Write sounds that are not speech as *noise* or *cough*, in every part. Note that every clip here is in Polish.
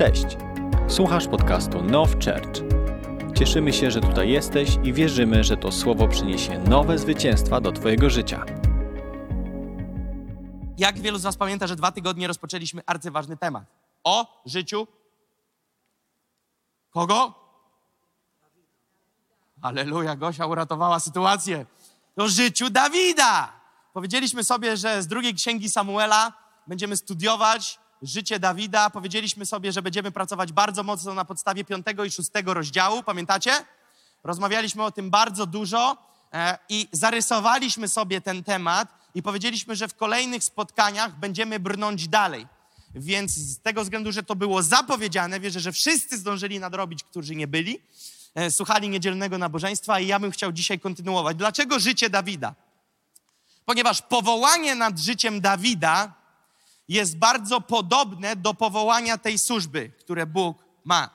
Cześć! Słuchasz podcastu Now Church. Cieszymy się, że tutaj jesteś i wierzymy, że to słowo przyniesie nowe zwycięstwa do Twojego życia. Jak wielu z Was pamięta, że dwa tygodnie rozpoczęliśmy arcyważny temat o życiu kogo? Aleluja, Gosia uratowała sytuację. O życiu Dawida. Powiedzieliśmy sobie, że z drugiej księgi Samuela będziemy studiować życie Dawida. Powiedzieliśmy sobie, że będziemy pracować bardzo mocno na podstawie piątego i szóstego rozdziału. Pamiętacie? Rozmawialiśmy o tym bardzo dużo e, i zarysowaliśmy sobie ten temat i powiedzieliśmy, że w kolejnych spotkaniach będziemy brnąć dalej. Więc z tego względu, że to było zapowiedziane, wierzę, że wszyscy zdążyli nadrobić, którzy nie byli, e, słuchali niedzielnego nabożeństwa i ja bym chciał dzisiaj kontynuować. Dlaczego życie Dawida? Ponieważ powołanie nad życiem Dawida jest bardzo podobne do powołania tej służby, które Bóg ma.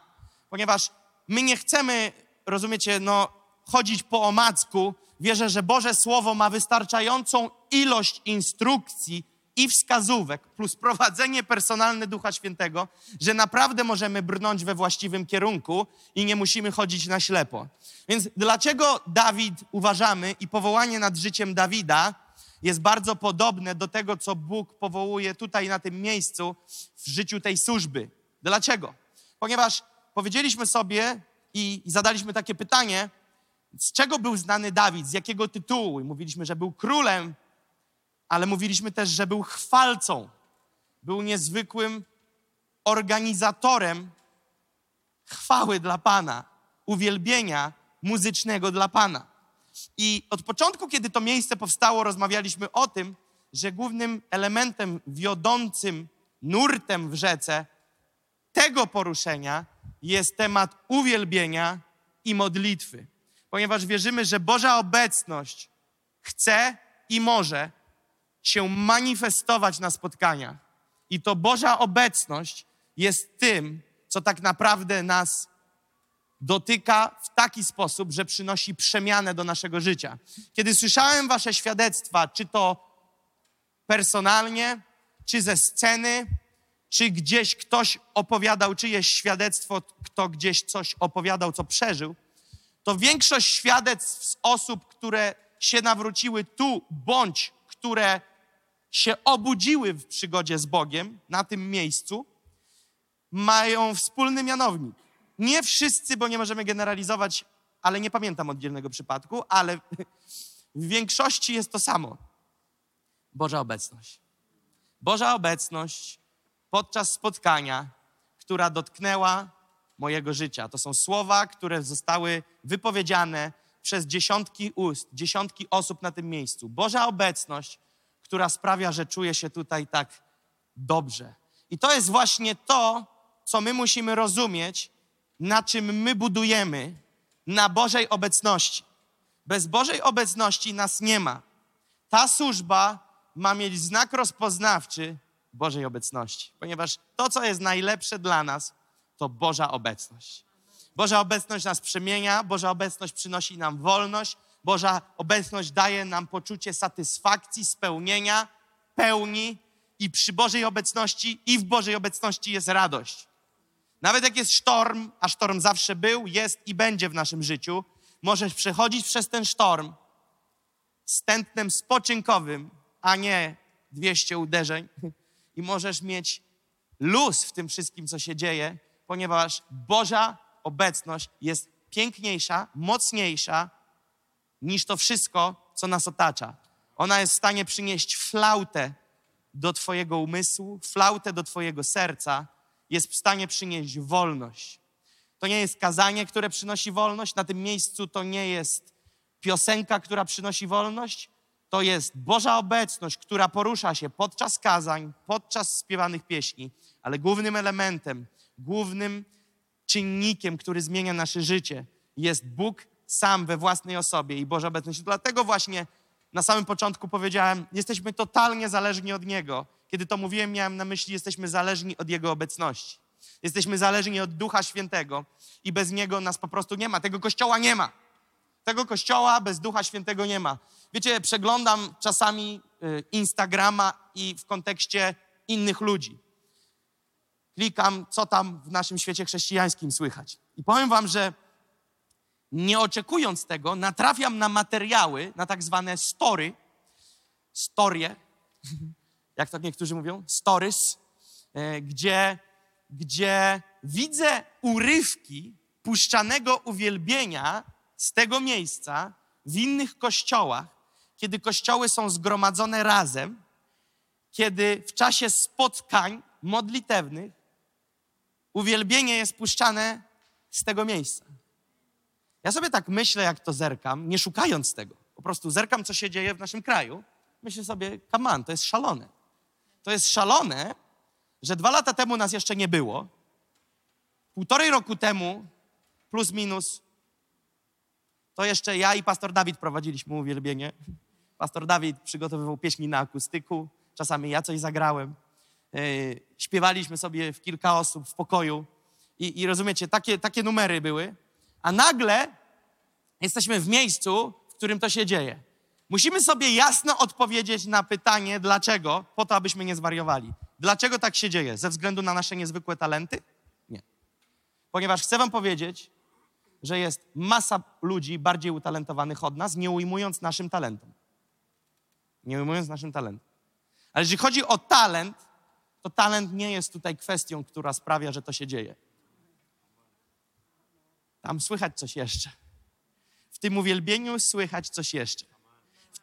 Ponieważ my nie chcemy, rozumiecie, no, chodzić po omacku. Wierzę, że Boże Słowo ma wystarczającą ilość instrukcji i wskazówek, plus prowadzenie personalne Ducha Świętego, że naprawdę możemy brnąć we właściwym kierunku i nie musimy chodzić na ślepo. Więc dlaczego Dawid uważamy i powołanie nad życiem Dawida jest bardzo podobne do tego, co Bóg powołuje tutaj na tym miejscu w życiu tej służby? Dlaczego? Ponieważ powiedzieliśmy sobie i, zadaliśmy takie pytanie, z czego był znany Dawid, z jakiego tytułu? I mówiliśmy, że był królem, ale mówiliśmy też, że był chwalcą. Był niezwykłym organizatorem chwały dla Pana, uwielbienia muzycznego dla Pana. I od początku, kiedy to miejsce powstało, rozmawialiśmy o tym, że głównym elementem wiodącym nurtem w rzece tego poruszenia jest temat uwielbienia i modlitwy, ponieważ wierzymy, że Boża obecność chce i może się manifestować na spotkaniach. I to Boża obecność jest tym, co tak naprawdę nas dotyka w taki sposób, że przynosi przemianę do naszego życia. Kiedy słyszałem Wasze świadectwa, czy to personalnie, czy ze sceny, czy gdzieś ktoś opowiadał czyjeś świadectwo, kto gdzieś coś opowiadał, co przeżył, to większość świadectw z osób, które się nawróciły tu, bądź które się obudziły w przygodzie z Bogiem na tym miejscu, mają wspólny mianownik. Nie wszyscy, bo nie możemy generalizować, ale nie pamiętam oddzielnego przypadku, ale *laughs* w większości jest to samo. Boża obecność. Boża obecność podczas spotkania, która dotknęła mojego życia. To są słowa, które zostały wypowiedziane przez dziesiątki ust, dziesiątki osób na tym miejscu. Boża obecność, która sprawia, że czuję się tutaj tak dobrze. I to jest właśnie to, co my musimy rozumieć, na czym my budujemy, na Bożej obecności. Bez Bożej obecności nas nie ma. Ta służba ma mieć znak rozpoznawczy Bożej obecności, ponieważ to, co jest najlepsze dla nas, to Boża obecność. Boża obecność nas przemienia, Boża obecność przynosi nam wolność, Boża obecność daje nam poczucie satysfakcji, spełnienia, pełni i przy Bożej obecności i w Bożej obecności jest radość. Nawet jak jest sztorm, a sztorm zawsze był, jest i będzie w naszym życiu, możesz przechodzić przez ten sztorm z tętnem spoczynkowym, a nie 200 uderzeń i możesz mieć luz w tym wszystkim, co się dzieje, ponieważ Boża obecność jest piękniejsza, mocniejsza niż to wszystko, co nas otacza. Ona jest w stanie przynieść flautę do Twojego umysłu, flautę do Twojego serca, jest w stanie przynieść wolność. To nie jest kazanie, które przynosi wolność, na tym miejscu to nie jest piosenka, która przynosi wolność, to jest Boża obecność, która porusza się podczas kazań, podczas śpiewanych pieśni, ale głównym elementem, głównym czynnikiem, który zmienia nasze życie, jest Bóg sam we własnej osobie i Boża obecność. Dlatego właśnie na samym początku powiedziałem, jesteśmy totalnie zależni od Niego. Kiedy to mówiłem, miałem na myśli, jesteśmy zależni od Jego obecności. Jesteśmy zależni od Ducha Świętego i bez Niego nas po prostu nie ma. Tego kościoła nie ma. Tego kościoła bez Ducha Świętego nie ma. Wiecie, przeglądam czasami y, Instagrama i w kontekście innych ludzi. klikam, co tam w naszym świecie chrześcijańskim słychać. I powiem wam, że nie oczekując tego, natrafiam na materiały, na tak zwane story, storie, *laughs* jak to niektórzy mówią, stories, e, gdzie, gdzie widzę urywki puszczanego uwielbienia z tego miejsca w innych kościołach, kiedy kościoły są zgromadzone razem, kiedy w czasie spotkań modlitewnych uwielbienie jest puszczane z tego miejsca. Ja sobie tak myślę, jak to zerkam, nie szukając tego. Po prostu zerkam, co się dzieje w naszym kraju. Myślę sobie, on, to jest szalone. To jest szalone, że dwa lata temu nas jeszcze nie było. Półtorej roku temu, plus minus, to jeszcze ja i pastor Dawid prowadziliśmy uwielbienie. Pastor Dawid przygotowywał pieśni na akustyku, czasami ja coś zagrałem. Yy, śpiewaliśmy sobie w kilka osób w pokoju i, i rozumiecie, takie, takie numery były. A nagle jesteśmy w miejscu, w którym to się dzieje. Musimy sobie jasno odpowiedzieć na pytanie, dlaczego, po to, abyśmy nie zwariowali. Dlaczego tak się dzieje? Ze względu na nasze niezwykłe talenty? Nie. Ponieważ chcę Wam powiedzieć, że jest masa ludzi bardziej utalentowanych od nas, nie ujmując naszym talentom. Nie ujmując naszym talentom. Ale jeżeli chodzi o talent, to talent nie jest tutaj kwestią, która sprawia, że to się dzieje. Tam słychać coś jeszcze. W tym uwielbieniu słychać coś jeszcze.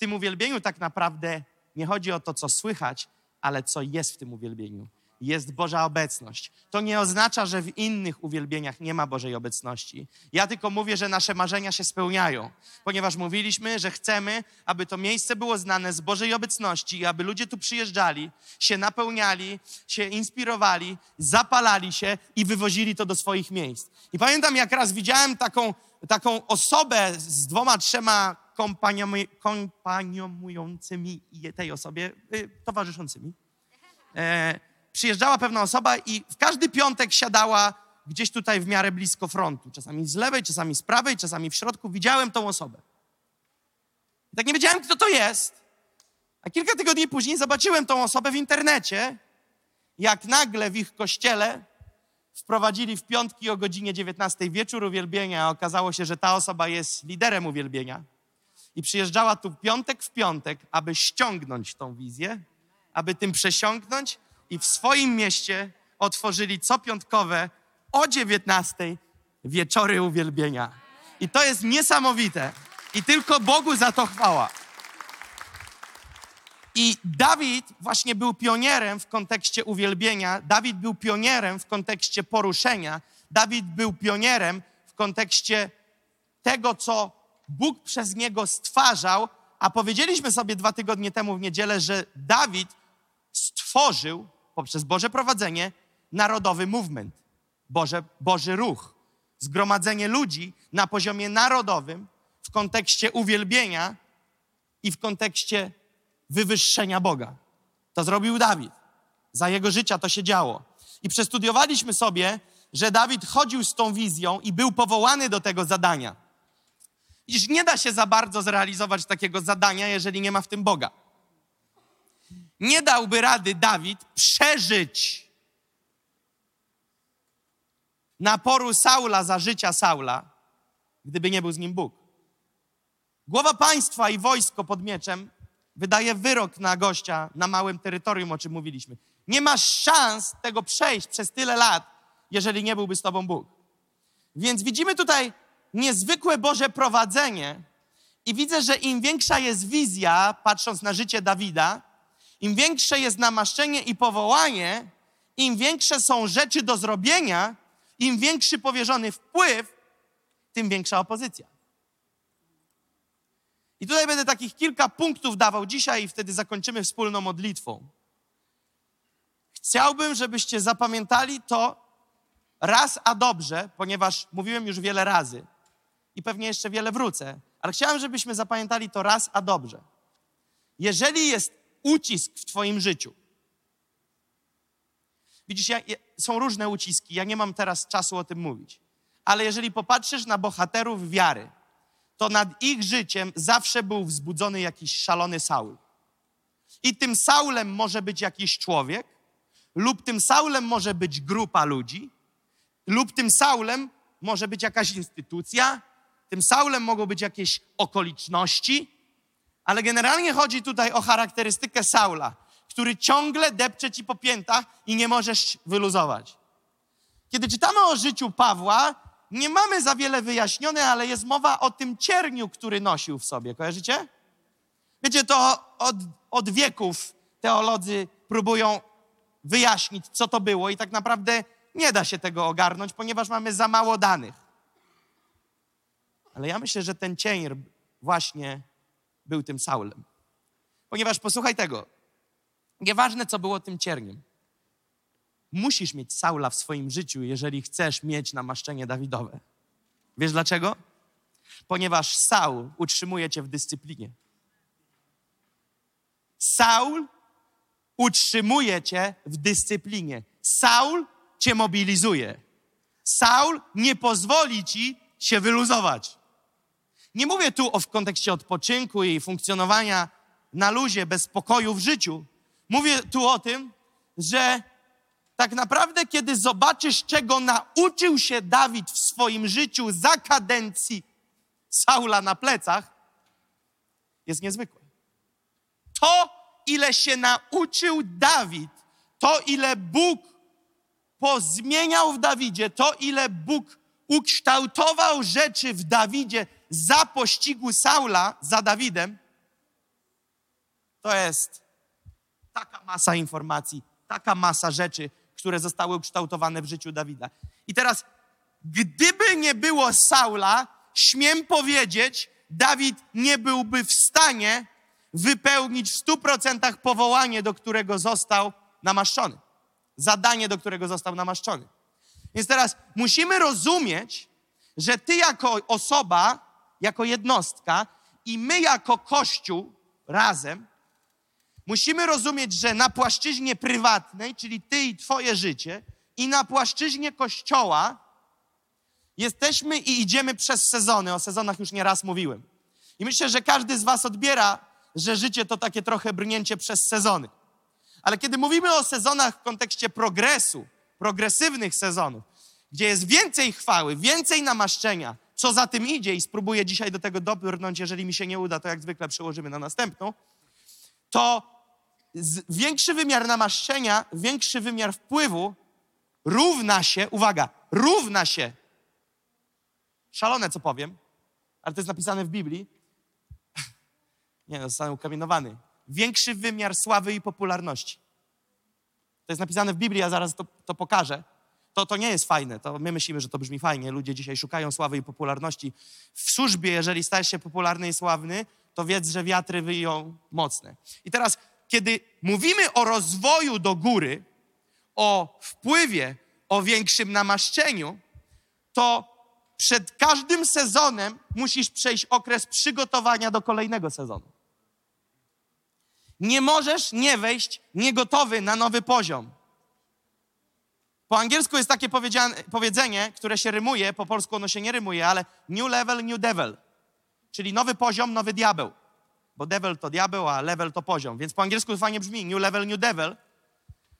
Tym uwielbieniu tak naprawdę nie chodzi o to, co słychać, ale co jest w tym uwielbieniu. Jest Boża obecność. To nie oznacza, że w innych uwielbieniach nie ma Bożej obecności. Ja tylko mówię, że nasze marzenia się spełniają, ponieważ mówiliśmy, że chcemy, aby to miejsce było znane z Bożej obecności i aby ludzie tu przyjeżdżali, się napełniali, się inspirowali, zapalali się i wywozili to do swoich miejsc. I pamiętam, jak raz widziałem taką, taką osobę z dwoma, trzema kompaniomującymi tej osobie, y, towarzyszącymi. E, przyjeżdżała pewna osoba i w każdy piątek siadała gdzieś tutaj w miarę blisko frontu. Czasami z lewej, czasami z prawej, czasami w środku. Widziałem tą osobę. I tak nie wiedziałem, kto to jest. A kilka tygodni później zobaczyłem tą osobę w internecie, jak nagle w ich kościele wprowadzili w piątki o godzinie 19 wieczór uwielbienia, a okazało się, że ta osoba jest liderem uwielbienia. I przyjeżdżała tu piątek w piątek, aby ściągnąć tą wizję, aby tym przesiąknąć i w swoim mieście otworzyli co piątkowe o 19 wieczory uwielbienia. I to jest niesamowite. I tylko Bogu za to chwała. I Dawid właśnie był pionierem w kontekście uwielbienia, Dawid był pionierem w kontekście poruszenia, Dawid był pionierem w kontekście tego, co Bóg przez niego stwarzał, a powiedzieliśmy sobie dwa tygodnie temu w niedzielę, że Dawid stworzył poprzez Boże prowadzenie narodowy movement, Boże, Boży ruch. Zgromadzenie ludzi na poziomie narodowym w kontekście uwielbienia i w kontekście wywyższenia Boga. To zrobił Dawid. Za jego życia to się działo. I przestudiowaliśmy sobie, że Dawid chodził z tą wizją i był powołany do tego zadania. Iż nie da się za bardzo zrealizować takiego zadania, jeżeli nie ma w tym Boga. Nie dałby rady Dawid przeżyć naporu Saula za życia Saula, gdyby nie był z nim Bóg. Głowa państwa i wojsko pod mieczem wydaje wyrok na gościa na małym terytorium, o czym mówiliśmy. Nie masz szans tego przejść przez tyle lat, jeżeli nie byłby z tobą Bóg. Więc widzimy tutaj niezwykłe Boże prowadzenie i widzę, że im większa jest wizja, patrząc na życie Dawida, im większe jest namaszczenie i powołanie, im większe są rzeczy do zrobienia, im większy powierzony wpływ, tym większa opozycja. I tutaj będę takich kilka punktów dawał dzisiaj i wtedy zakończymy wspólną modlitwą. Chciałbym, żebyście zapamiętali to raz a dobrze, ponieważ mówiłem już wiele razy i pewnie jeszcze wiele wrócę, ale chciałem, żebyśmy zapamiętali to raz a dobrze. Jeżeli jest ucisk w Twoim życiu, widzisz, ja, są różne uciski, ja nie mam teraz czasu o tym mówić, ale jeżeli popatrzysz na bohaterów wiary, to nad ich życiem zawsze był wzbudzony jakiś szalony Saul. I tym Saulem może być jakiś człowiek, lub tym Saulem może być grupa ludzi, lub tym Saulem może być jakaś instytucja, tym Saulem mogą być jakieś okoliczności, ale generalnie chodzi tutaj o charakterystykę Saula, który ciągle depcze ci po piętach i nie możesz wyluzować. Kiedy czytamy o życiu Pawła, nie mamy za wiele wyjaśnione, ale jest mowa o tym cierniu, który nosił w sobie. Kojarzycie? Wiecie, to od, od wieków teolodzy próbują wyjaśnić, co to było, i tak naprawdę nie da się tego ogarnąć, ponieważ mamy za mało danych. Ale ja myślę, że ten cień właśnie był tym Saulem. Ponieważ posłuchaj tego, nieważne co było tym cierniem, musisz mieć Saula w swoim życiu, jeżeli chcesz mieć namaszczenie Dawidowe. Wiesz dlaczego? Ponieważ Saul utrzymuje cię w dyscyplinie. Saul utrzymuje cię w dyscyplinie. Saul cię mobilizuje. Saul nie pozwoli ci się wyluzować. Nie mówię tu o w kontekście odpoczynku i funkcjonowania na luzie, bez spokoju w życiu. Mówię tu o tym, że tak naprawdę, kiedy zobaczysz, czego nauczył się Dawid w swoim życiu za kadencji Saula na plecach, jest niezwykłe. To, ile się nauczył Dawid, to, ile Bóg pozmieniał w Dawidzie, to, ile Bóg ukształtował rzeczy w Dawidzie za pościgu Saula za Dawidem, to jest taka masa informacji, taka masa rzeczy, które zostały ukształtowane w życiu Dawida. I teraz, gdyby nie było Saula, śmiem powiedzieć, Dawid nie byłby w stanie wypełnić w stu procentach powołanie, do którego został namaszczony. Zadanie, do którego został namaszczony. Więc teraz musimy rozumieć, że ty jako osoba, jako jednostka i my jako Kościół razem musimy rozumieć, że na płaszczyźnie prywatnej, czyli ty i twoje życie, i na płaszczyźnie Kościoła jesteśmy i idziemy przez sezony. O sezonach już nie raz mówiłem. I myślę, że każdy z was odbiera, że życie to takie trochę brnięcie przez sezony. Ale kiedy mówimy o sezonach w kontekście progresu, progresywnych sezonów, gdzie jest więcej chwały, więcej namaszczenia, co za tym idzie i spróbuję dzisiaj do tego dobrnąć, jeżeli mi się nie uda, to jak zwykle przełożymy na następną, to większy wymiar namaszczenia, większy wymiar wpływu równa się, uwaga, równa się, szalone co powiem, ale to jest napisane w Biblii, *laughs* nie, no, zostanę ukamienowany, większy wymiar sławy i popularności. To jest napisane w Biblii, ja zaraz to, to pokażę. To, to nie jest fajne. To my myślimy, że to brzmi fajnie. Ludzie dzisiaj szukają sławy i popularności. W służbie, jeżeli stajesz się popularny i sławny, to wiedz, że wiatry wyją mocne. I teraz, kiedy mówimy o rozwoju do góry, o wpływie, o większym namaszczeniu, to przed każdym sezonem musisz przejść okres przygotowania do kolejnego sezonu. Nie możesz nie wejść niegotowy na nowy poziom. Po angielsku jest takie powiedzenie, które się rymuje, po polsku ono się nie rymuje, ale new level, new devil. Czyli nowy poziom, nowy diabeł. Bo devil to diabeł, a level to poziom. Więc po angielsku fajnie brzmi new level, new devil.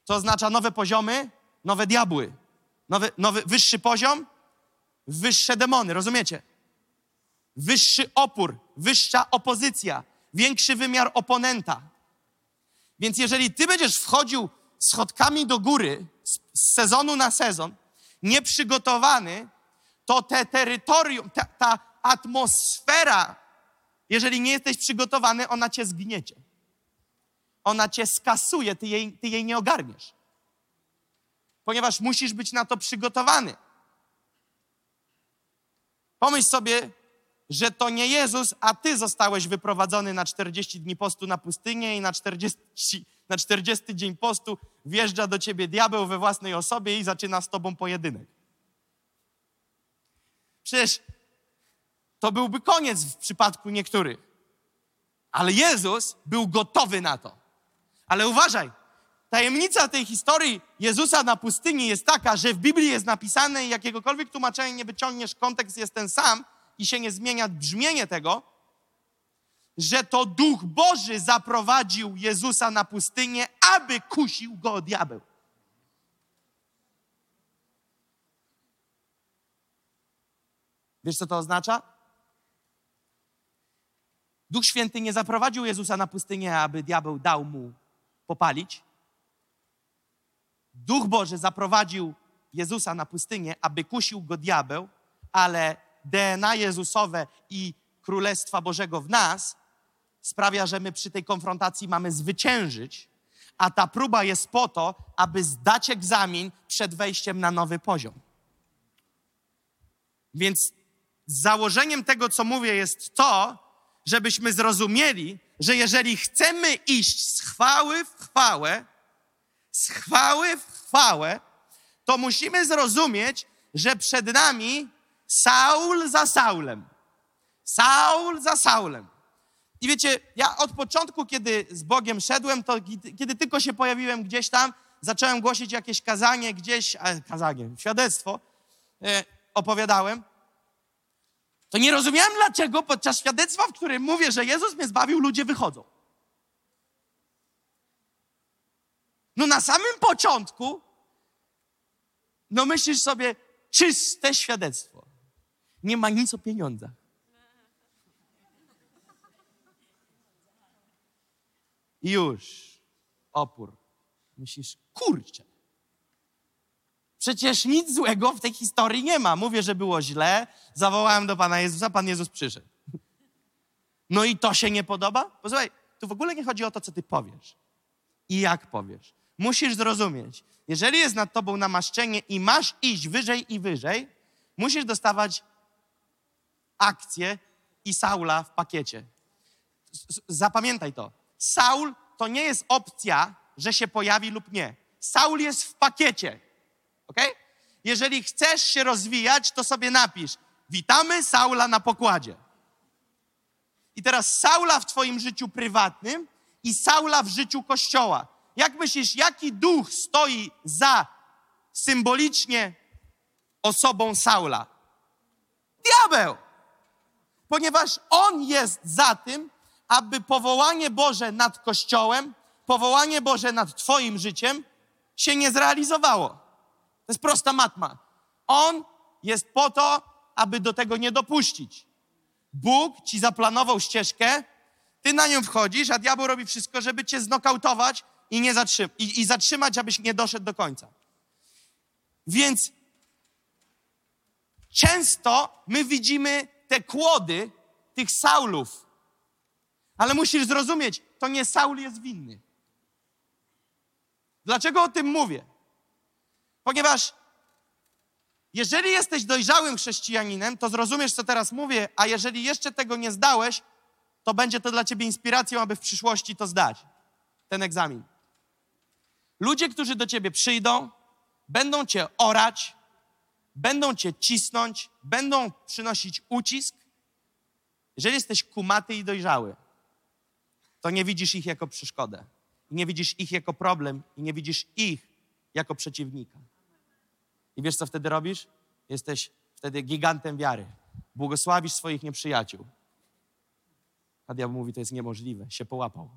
To oznacza nowe poziomy, nowe diabły. Nowy, nowy, wyższy poziom, wyższe demony, rozumiecie? Wyższy opór, wyższa opozycja, większy wymiar oponenta. Więc jeżeli ty będziesz wchodził schodkami do góry z sezonu na sezon, nieprzygotowany, to te terytorium, ta, ta atmosfera, jeżeli nie jesteś przygotowany, ona cię zgniecie. Ona cię skasuje, ty jej, ty jej nie ogarniesz. Ponieważ musisz być na to przygotowany. Pomyśl sobie, że to nie Jezus, a ty zostałeś wyprowadzony na 40 dni postu na pustynię i na 40, na 40 dzień postu wjeżdża do ciebie diabeł we własnej osobie i zaczyna z tobą pojedynek. Przecież to byłby koniec w przypadku niektórych. Ale Jezus był gotowy na to. Ale uważaj, tajemnica tej historii Jezusa na pustyni jest taka, że w Biblii jest napisane i jakiegokolwiek tłumaczenia nie wyciągniesz, kontekst jest ten sam i się nie zmienia brzmienie tego, że to Duch Boży zaprowadził Jezusa na pustynię, aby kusił go diabeł. Wiesz, co to oznacza? Duch Święty nie zaprowadził Jezusa na pustynię, aby diabeł dał mu popalić. Duch Boży zaprowadził Jezusa na pustynię, aby kusił go diabeł, ale DNA Jezusowe i Królestwa Bożego w nas sprawia, że my przy tej konfrontacji mamy zwyciężyć, a ta próba jest po to, aby zdać egzamin przed wejściem na nowy poziom. Więc założeniem tego, co mówię, jest to, żebyśmy zrozumieli, że jeżeli chcemy iść z chwały w chwałę, z chwały w chwałę, to musimy zrozumieć, że przed nami Saul za Saulem. Saul za Saulem. I wiecie, ja od początku, kiedy z Bogiem szedłem, to kiedy tylko się pojawiłem gdzieś tam, zacząłem głosić jakieś kazanie gdzieś, a, kazanie, świadectwo, e, opowiadałem, to nie rozumiałem, dlaczego podczas świadectwa, w którym mówię, że Jezus mnie zbawił, ludzie wychodzą. No na samym początku, no myślisz sobie, czyste świadectwo. Nie ma nic o pieniądzach. I już opór. Myślisz, kurczę. Przecież nic złego w tej historii nie ma. Mówię, że było źle, zawołałem do Pana Jezusa, Pan Jezus przyszedł. No i to się nie podoba? Posłuchaj, tu w ogóle nie chodzi o to, co ty powiesz i jak powiesz. Musisz zrozumieć, jeżeli jest nad tobą namaszczenie i masz iść wyżej i wyżej, musisz dostawać akcję i Saula w pakiecie. Zapamiętaj to. Saul to nie jest opcja, że się pojawi lub nie. Saul jest w pakiecie. Ok? Jeżeli chcesz się rozwijać, to sobie napisz: Witamy Saula na pokładzie. I teraz Saula w Twoim życiu prywatnym i Saula w życiu kościoła. Jak myślisz, jaki duch stoi za symbolicznie osobą Saula? Diabeł! Ponieważ on jest za tym, aby powołanie Boże nad Kościołem, powołanie Boże nad Twoim życiem się nie zrealizowało. To jest prosta matma. On jest po to, aby do tego nie dopuścić. Bóg ci zaplanował ścieżkę, ty na nią wchodzisz, a diabeł robi wszystko, żeby cię znokautować i, nie zatrzym- i, i zatrzymać, abyś nie doszedł do końca. Więc często my widzimy te kłody tych Saulów, ale musisz zrozumieć, to nie Saul jest winny. Dlaczego o tym mówię? Ponieważ jeżeli jesteś dojrzałym chrześcijaninem, to zrozumiesz, co teraz mówię, a jeżeli jeszcze tego nie zdałeś, to będzie to dla ciebie inspiracją, aby w przyszłości to zdać, ten egzamin. Ludzie, którzy do ciebie przyjdą, będą cię orać, będą cię cisnąć, będą przynosić ucisk. Jeżeli jesteś kumaty i dojrzały, to nie widzisz ich jako przeszkodę. Nie widzisz ich jako problem i nie widzisz ich jako przeciwnika. I wiesz, co wtedy robisz? Jesteś wtedy gigantem wiary. Błogosławisz swoich nieprzyjaciół. A diabeł mówi, to jest niemożliwe. Się połapał.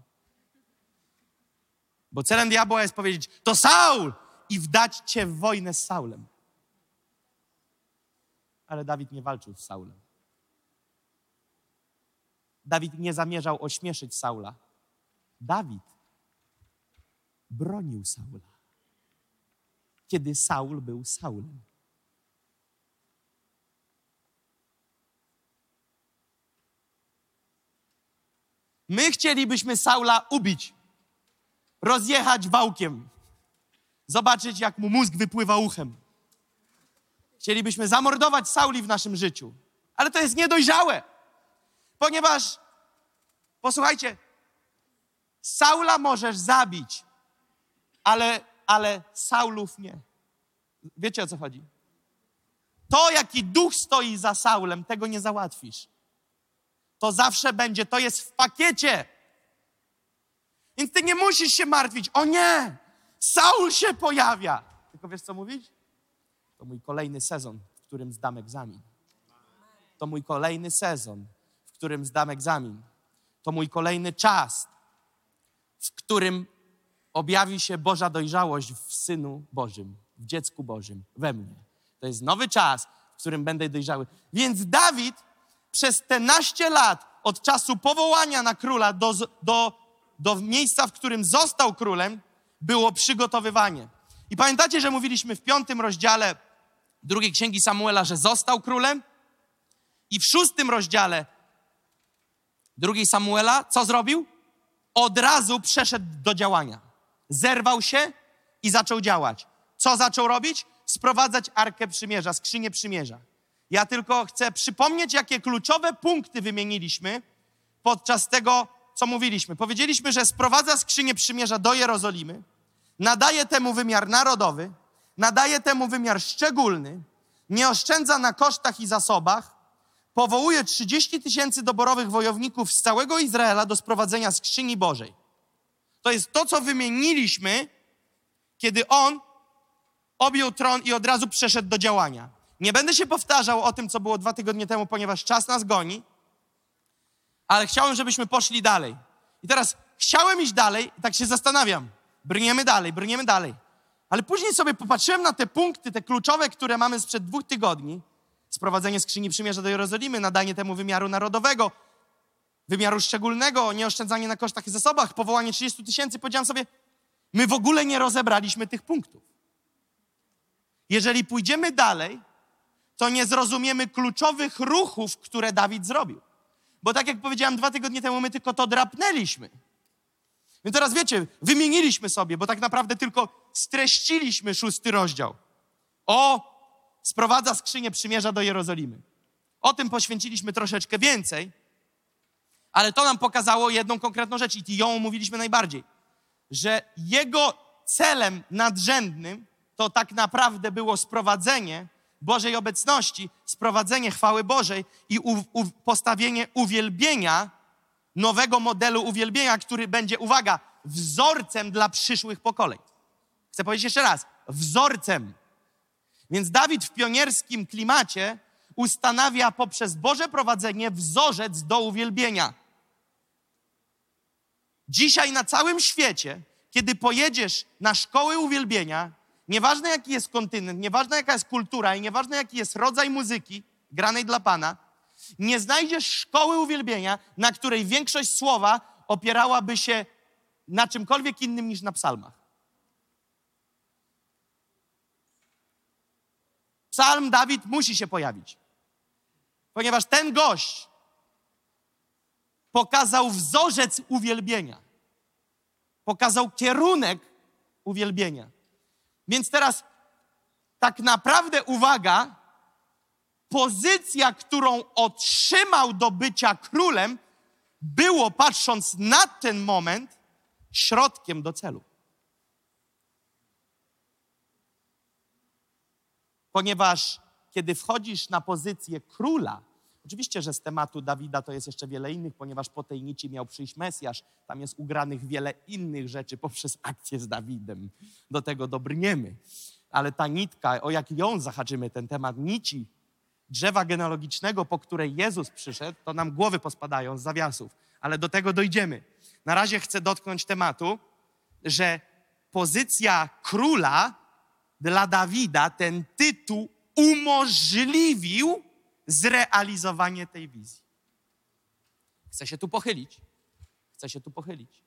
Bo celem diabła jest powiedzieć, to Saul! I wdać cię w wojnę z Saulem. Ale Dawid nie walczył z Saulem. Dawid nie zamierzał ośmieszyć Saula. Dawid bronił Saula, kiedy Saul był Saulem. My chcielibyśmy Saula ubić, rozjechać wałkiem, zobaczyć, jak mu mózg wypływa uchem. Chcielibyśmy zamordować Sauli w naszym życiu, ale to jest niedojrzałe, ponieważ, posłuchajcie, Saula możesz zabić, ale, ale Saulów nie. Wiecie o co chodzi? To, jaki duch stoi za Saulem, tego nie załatwisz. To zawsze będzie, to jest w pakiecie. Więc ty nie musisz się martwić. O nie, Saul się pojawia. Tylko wiesz co mówić? To mój kolejny sezon, w którym zdam egzamin. To mój kolejny sezon, którym zdam egzamin. To mój kolejny czas, w którym objawi się Boża dojrzałość w Synu Bożym, w dziecku Bożym, we mnie. To jest nowy czas, w którym będę dojrzały. Więc Dawid przez te naście lat od czasu powołania na króla do, do, do miejsca, w którym został królem, było przygotowywanie. I pamiętacie, że mówiliśmy w piątym rozdziale drugiej księgi Samuela, że został królem? I w szóstym rozdziale drugiej Samuela co zrobił? Od razu przeszedł do działania. Zerwał się i zaczął działać. Co zaczął robić? Sprowadzać Arkę Przymierza, skrzynię Przymierza. Ja tylko chcę przypomnieć, jakie kluczowe punkty wymieniliśmy podczas tego, co mówiliśmy. Powiedzieliśmy, że sprowadza skrzynię Przymierza do Jerozolimy, nadaje temu wymiar narodowy, nadaje temu wymiar szczególny, nie oszczędza na kosztach i zasobach, powołuje 30 tysięcy doborowych wojowników z całego Izraela do sprowadzenia skrzyni Bożej. To jest to, co wymieniliśmy, kiedy on objął tron i od razu przeszedł do działania. Nie będę się powtarzał o tym, co było dwa tygodnie temu, ponieważ czas nas goni, ale chciałem, żebyśmy poszli dalej. I teraz chciałem iść dalej i tak się zastanawiam. Brniemy dalej, brniemy dalej. Ale później sobie popatrzyłem na te punkty, te kluczowe, które mamy sprzed dwóch tygodni. Sprowadzenie skrzyni przymierza do Jerozolimy, nadanie temu wymiaru narodowego, wymiaru szczególnego, nieoszczędzanie na kosztach i zasobach, powołanie 30 tysięcy. Powiedziałem sobie, my w ogóle nie rozebraliśmy tych punktów. Jeżeli pójdziemy dalej, to nie zrozumiemy kluczowych ruchów, które Dawid zrobił. Bo tak jak powiedziałem dwa tygodnie temu, my tylko to drapnęliśmy. Więc teraz wiecie, wymieniliśmy sobie, bo tak naprawdę tylko streściliśmy szósty rozdział. O, sprowadza skrzynię przymierza do Jerozolimy. O tym poświęciliśmy troszeczkę więcej, ale to nam pokazało jedną konkretną rzecz i ją omówiliśmy najbardziej, że jego celem nadrzędnym to tak naprawdę było sprowadzenie Bożej obecności, sprowadzenie chwały Bożej i u, u, postawienie uwielbienia, nowego modelu uwielbienia, który będzie, uwaga, wzorcem dla przyszłych pokoleń. Chcę powiedzieć jeszcze raz, wzorcem. Więc Dawid w pionierskim klimacie ustanawia poprzez Boże prowadzenie wzorzec do uwielbienia. Dzisiaj na całym świecie, kiedy pojedziesz na szkoły uwielbienia, Nieważne jaki jest kontynent, nieważne jaka jest kultura i nieważne jaki jest rodzaj muzyki granej dla Pana, nie znajdziesz szkoły uwielbienia, na której większość słowa opierałaby się na czymkolwiek innym niż na psalmach. Psalm Dawid musi się pojawić, ponieważ ten gość pokazał wzorzec uwielbienia, pokazał kierunek uwielbienia. Więc teraz tak naprawdę uwaga, pozycja, którą otrzymał do bycia królem, było, patrząc na ten moment, środkiem do celu. Ponieważ kiedy wchodzisz na pozycję króla, Oczywiście, że z tematu Dawida to jest jeszcze wiele innych, ponieważ po tej nici miał przyjść Mesjasz. Tam jest ugranych wiele innych rzeczy poprzez akcję z Dawidem. Do tego dobrniemy. Ale ta nitka, o jak ją zahaczymy, ten temat nici, drzewa genealogicznego, po której Jezus przyszedł, to nam głowy pospadają z zawiasów. Ale do tego dojdziemy. Na razie chcę dotknąć tematu, że pozycja króla dla Dawida, ten tytuł umożliwił zrealizowanie tej wizji. Chcę się tu pochylić. Chcę się tu pochylić.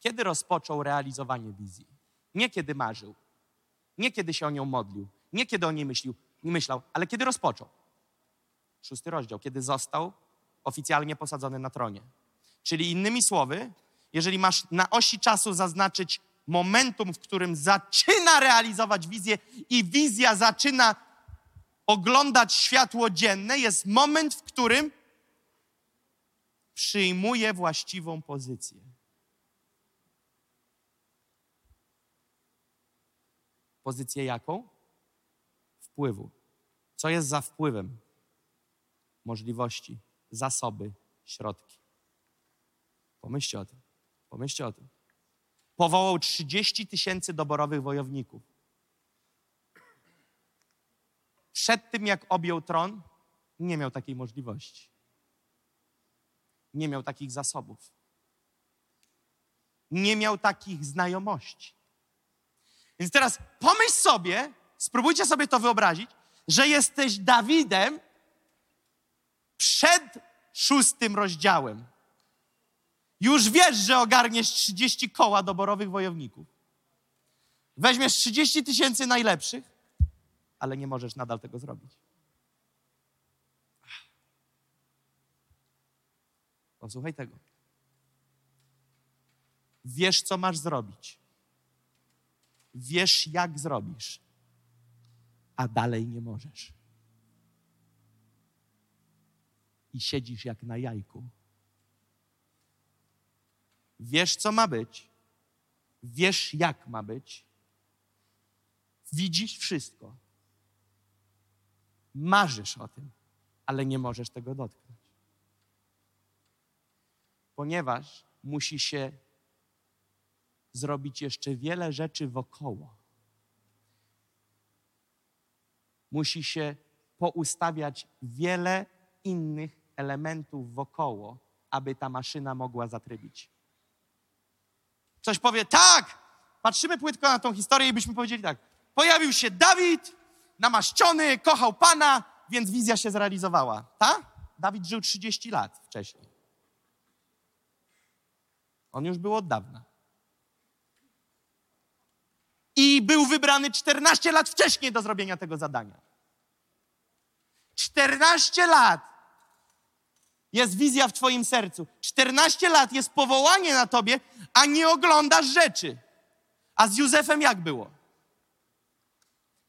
Kiedy rozpoczął realizowanie wizji? Nie kiedy marzył, nie kiedy się o nią modlił, nie kiedy o niej myślił, nie myślał, ale kiedy rozpoczął. Szósty rozdział, kiedy został oficjalnie posadzony na tronie. Czyli innymi słowy, jeżeli masz na osi czasu zaznaczyć momentum, w którym zaczyna realizować wizję i wizja zaczyna oglądać światło dzienne, jest moment, w którym przyjmuje właściwą pozycję. Pozycję jaką? Wpływu. Co jest za wpływem? Możliwości, zasoby, środki. Pomyślcie o tym. Pomyślcie o tym. Powołał 30 tysięcy doborowych wojowników przed tym, jak objął tron, nie miał takiej możliwości. Nie miał takich zasobów. Nie miał takich znajomości. Więc teraz pomyśl sobie, spróbujcie sobie to wyobrazić, że jesteś Dawidem przed szóstym rozdziałem. Już wiesz, że ogarniesz 30 koła doborowych wojowników. Weźmiesz 30 tysięcy najlepszych, ale nie możesz nadal tego zrobić. Posłuchaj tego. Wiesz, co masz zrobić. Wiesz, jak zrobisz, a dalej nie możesz. I siedzisz jak na jajku. Wiesz, co ma być. Wiesz, jak ma być. Widzisz wszystko. Marzysz o tym, ale nie możesz tego dotknąć. Ponieważ musi się zrobić jeszcze wiele rzeczy wokoło. Musi się poustawiać wiele innych elementów wokoło, aby ta maszyna mogła zatrybić. Ktoś powie, tak, patrzymy płytko na tą historię i byśmy powiedzieli tak. Pojawił się Dawid, namaszczony, kochał Pana, więc wizja się zrealizowała. Tak? Dawid żył 30 lat wcześniej. On już był od dawna. I był wybrany 14 lat wcześniej do zrobienia tego zadania. 14 lat jest wizja w Twoim sercu. 14 lat jest powołanie na Tobie, a nie oglądasz rzeczy. A z Józefem jak było?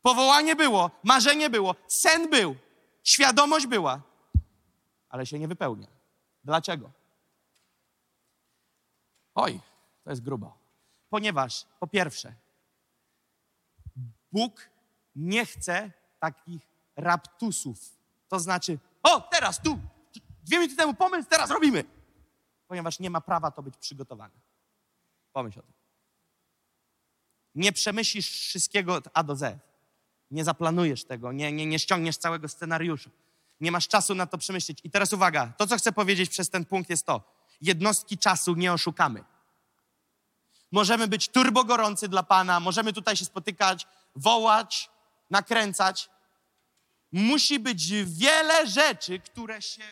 Powołanie było, marzenie było, sen był, świadomość była, ale się nie wypełnia. Dlaczego? Oj, to jest grubo. Ponieważ, po pierwsze, Bóg nie chce takich raptusów. To znaczy, o, teraz tu, dwie minuty temu pomysł, teraz robimy. Ponieważ nie ma prawa to być przygotowane. Pomyśl o tym. Nie przemyślisz wszystkiego od A do Z. Nie zaplanujesz tego, nie, nie, nie ściągniesz całego scenariusza. Nie masz czasu na to przemyśleć. I teraz uwaga, to co chcę powiedzieć przez ten punkt jest to. Jednostki czasu nie oszukamy. Możemy być turbo gorący dla Pana, możemy tutaj się spotykać, wołać, nakręcać. Musi być wiele rzeczy, które się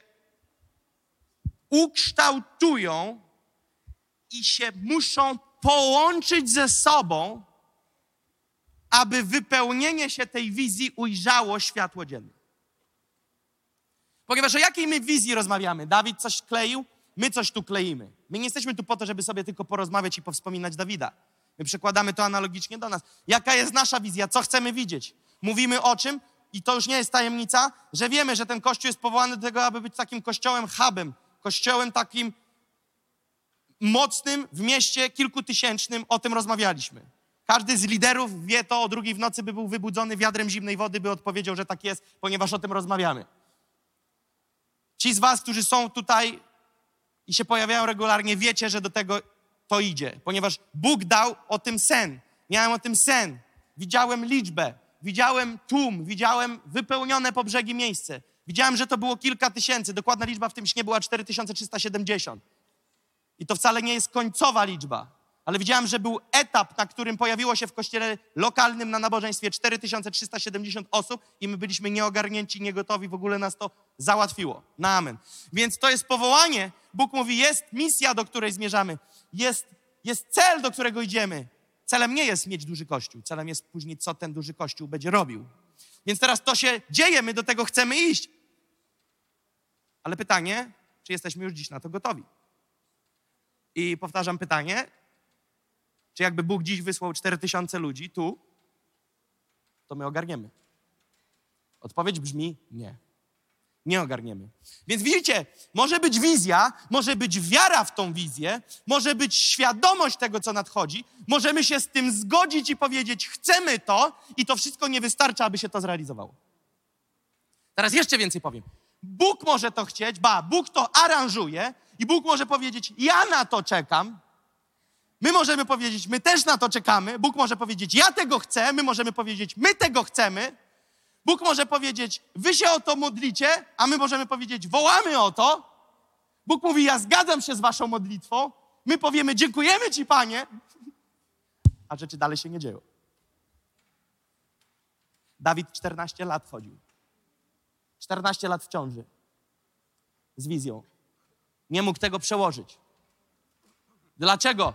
ukształtują i się muszą połączyć ze sobą, aby wypełnienie się tej wizji ujrzało światło dzienne. Ponieważ o jakiej my wizji rozmawiamy? Dawid coś kleił, my coś tu kleimy. My nie jesteśmy tu po to, żeby sobie tylko porozmawiać i powspominać Dawida. My przekładamy to analogicznie do nas. Jaka jest nasza wizja? Co chcemy widzieć? Mówimy o czym? I to już nie jest tajemnica, że wiemy, że ten kościół jest powołany do tego, aby być takim kościołem hubem, kościołem takim mocnym w mieście kilkutysięcznym. O tym rozmawialiśmy. Każdy z liderów wie to, o drugiej w nocy by był wybudzony wiadrem zimnej wody, by odpowiedział, że tak jest, ponieważ o tym rozmawiamy. Ci z was, którzy są tutaj i się pojawiają regularnie, wiecie, że do tego to idzie, ponieważ Bóg dał o tym sen. Miałem o tym sen. Widziałem liczbę, widziałem tłum, widziałem wypełnione po brzegi miejsce. Widziałem, że to było kilka tysięcy. Dokładna liczba w tym śnie była 4370. I to wcale nie jest końcowa liczba, ale widziałem, że był etap, na którym pojawiło się w kościele lokalnym na nabożeństwie 4370 osób i my byliśmy nieogarnięci, niegotowi, w ogóle nas to załatwiło. Na amen. Więc to jest powołanie. Bóg mówi, jest misja, do której zmierzamy. Jest, jest cel, do którego idziemy. Celem nie jest mieć duży kościół. Celem jest później, co ten duży kościół będzie robił. Więc teraz to się dzieje, my do tego chcemy iść. Ale pytanie, czy jesteśmy już dziś na to gotowi? I powtarzam pytanie, czy jakby Bóg dziś wysłał 4000 ludzi tu, to my ogarniemy? Odpowiedź brzmi nie. Nie ogarniemy. Więc widzicie, może być wizja, może być wiara w tą wizję, może być świadomość tego, co nadchodzi, możemy się z tym zgodzić i powiedzieć, chcemy to, i to wszystko nie wystarcza, aby się to zrealizowało. Teraz jeszcze więcej powiem. Bóg może to chcieć, ba, Bóg to aranżuje i Bóg może powiedzieć, ja na to czekam. My możemy powiedzieć, my też na to czekamy. Bóg może powiedzieć, ja tego chcę. My możemy powiedzieć, my tego chcemy. Bóg może powiedzieć, wy się o to modlicie, a my możemy powiedzieć, wołamy o to. Bóg mówi, ja zgadzam się z waszą modlitwą. My powiemy, dziękujemy ci, Panie. A rzeczy dalej się nie dzieją. Dawid 14 lat chodził. 14 lat w ciąży. Z wizją. Nie mógł tego przełożyć. Dlaczego?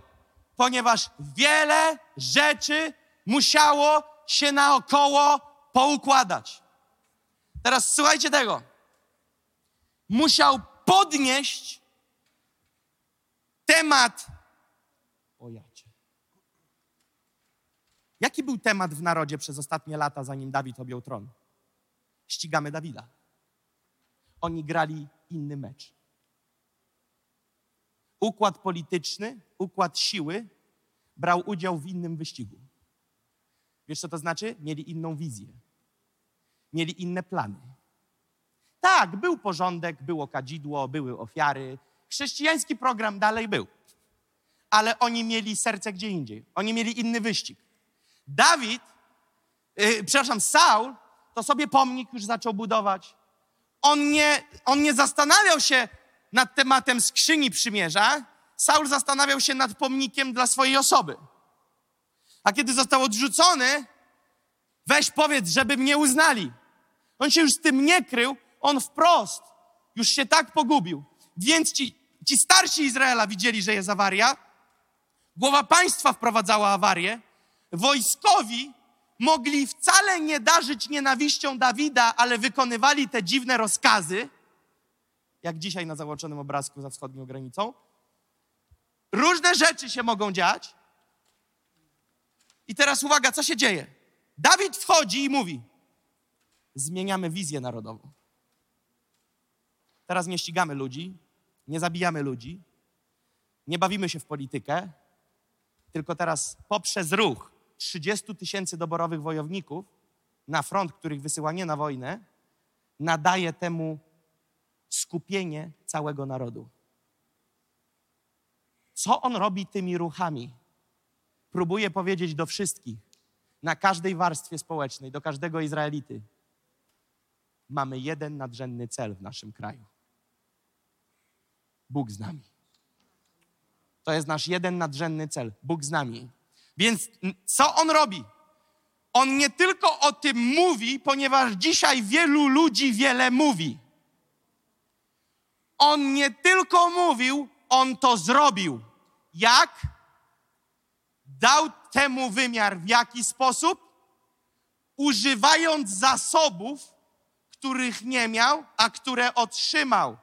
Ponieważ wiele rzeczy musiało się naokoło poukładać. Teraz słuchajcie tego. Musiał podnieść temat. O. Jaki był temat w narodzie przez ostatnie lata, zanim Dawid objął tron? Ścigamy Dawida. Oni grali inny mecz. Układ polityczny, układ siły brał udział w innym wyścigu. Wiesz, co to znaczy? Mieli inną wizję. Mieli inne plany. Tak, był porządek, było kadzidło, były ofiary. Chrześcijański program dalej był. Ale oni mieli serce gdzie indziej. Oni mieli inny wyścig. Dawid, yy, przepraszam, Saul, to sobie pomnik już zaczął budować. On nie, on nie zastanawiał się nad tematem skrzyni przymierza. Saul zastanawiał się nad pomnikiem dla swojej osoby. A kiedy został odrzucony, weź powiedz, żeby mnie uznali. On się już z tym nie krył, on wprost już się tak pogubił. Więc ci, ci starsi Izraela widzieli, że jest awaria. Głowa państwa wprowadzała awarię. Wojskowi mogli wcale nie darzyć nienawiścią Dawida, ale wykonywali te dziwne rozkazy, jak dzisiaj na załączonym obrazku za wschodnią granicą. Różne rzeczy się mogą dziać. I teraz uwaga, co się dzieje? Dawid wchodzi i mówi: Zmieniamy wizję narodową. Teraz nie ścigamy ludzi, nie zabijamy ludzi, nie bawimy się w politykę, tylko teraz poprzez ruch 30 tysięcy doborowych wojowników na front, których wysyła nie na wojnę, nadaje temu skupienie całego narodu. Co on robi tymi ruchami? Próbuje powiedzieć do wszystkich, na każdej warstwie społecznej, do każdego Izraelity: mamy jeden nadrzędny cel w naszym kraju. Bóg z nami. To jest nasz jeden nadrzędny cel. Bóg z nami. Więc co on robi? On nie tylko o tym mówi, ponieważ dzisiaj wielu ludzi wiele mówi. On nie tylko mówił, on to zrobił. Jak? Dał temu wymiar w jaki sposób? Używając zasobów, których nie miał, a które otrzymał.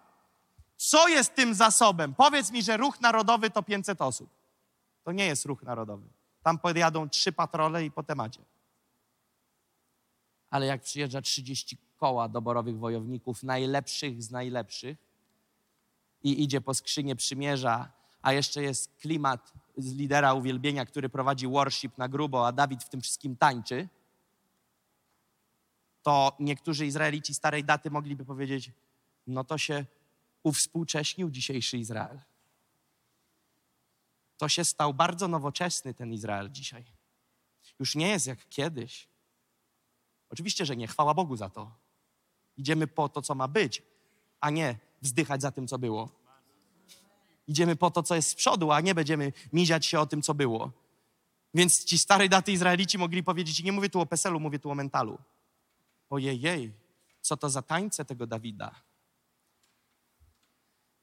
Co jest tym zasobem? Powiedz mi, że ruch narodowy to 500 osób. To nie jest ruch narodowy. Tam podjadą trzy patrole i po temacie. Ale jak przyjeżdża 30 koła doborowych wojowników, najlepszych z najlepszych, i idzie po skrzynię przymierza, a jeszcze jest klimat z lidera uwielbienia, który prowadzi worship na grubo, a Dawid w tym wszystkim tańczy, to niektórzy Izraelici starej daty mogliby powiedzieć: No to się uwspółcześnił dzisiejszy Izrael. To się stał bardzo nowoczesny ten Izrael dzisiaj. Już nie jest jak kiedyś. Oczywiście, że nie, chwała Bogu za to. Idziemy po to, co ma być, a nie wzdychać za tym, co było. Idziemy po to, co jest z przodu, a nie będziemy miziać się o tym, co było. Więc ci starej daty Izraelici mogli powiedzieć, nie mówię tu o Peselu, mówię tu o mentalu. Ojej, co to za tańce tego Dawida?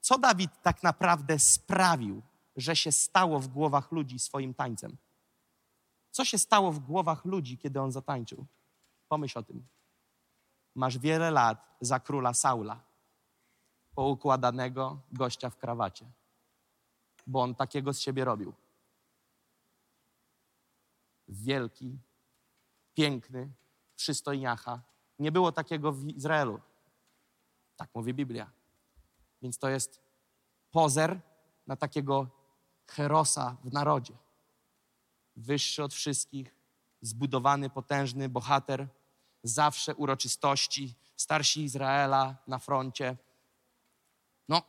Co Dawid tak naprawdę sprawił, że się stało w głowach ludzi swoim tańcem? Co się stało w głowach ludzi, kiedy on zatańczył? Pomyśl o tym. Masz wiele lat za króla Saula, poukładanego gościa w krawacie, bo on takiego z siebie robił. Wielki, piękny, przystojniacha. Nie było takiego w Izraelu. Tak mówi Biblia. Więc to jest pozer na takiego herosa w narodzie. Wyższy od wszystkich, zbudowany, potężny bohater, zawsze uroczystości, starsi Izraela na froncie. No,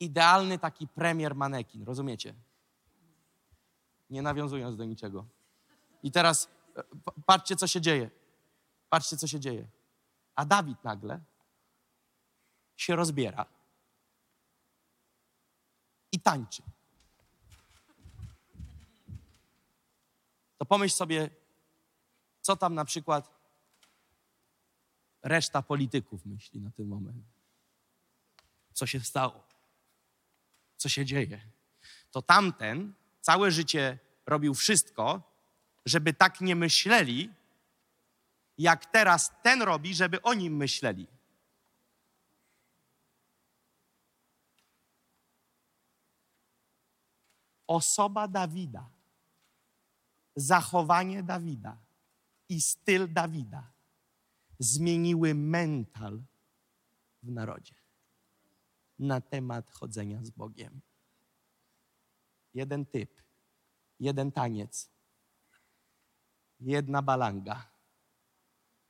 idealny taki premier manekin, rozumiecie? Nie nawiązując do niczego. I teraz e, patrzcie, co się dzieje. Patrzcie, co się dzieje. A Dawid nagle się rozbiera i tańczy. To pomyśl sobie, co tam na przykład reszta polityków myśli na ten moment. Co się stało? Co się dzieje? To tamten całe życie robił wszystko, żeby tak nie myśleli, jak teraz ten robi, żeby o nim myśleli. Osoba Dawida, zachowanie Dawida i styl Dawida zmieniły mental w narodzie na temat chodzenia z Bogiem. Jeden typ, jeden taniec, jedna balanga,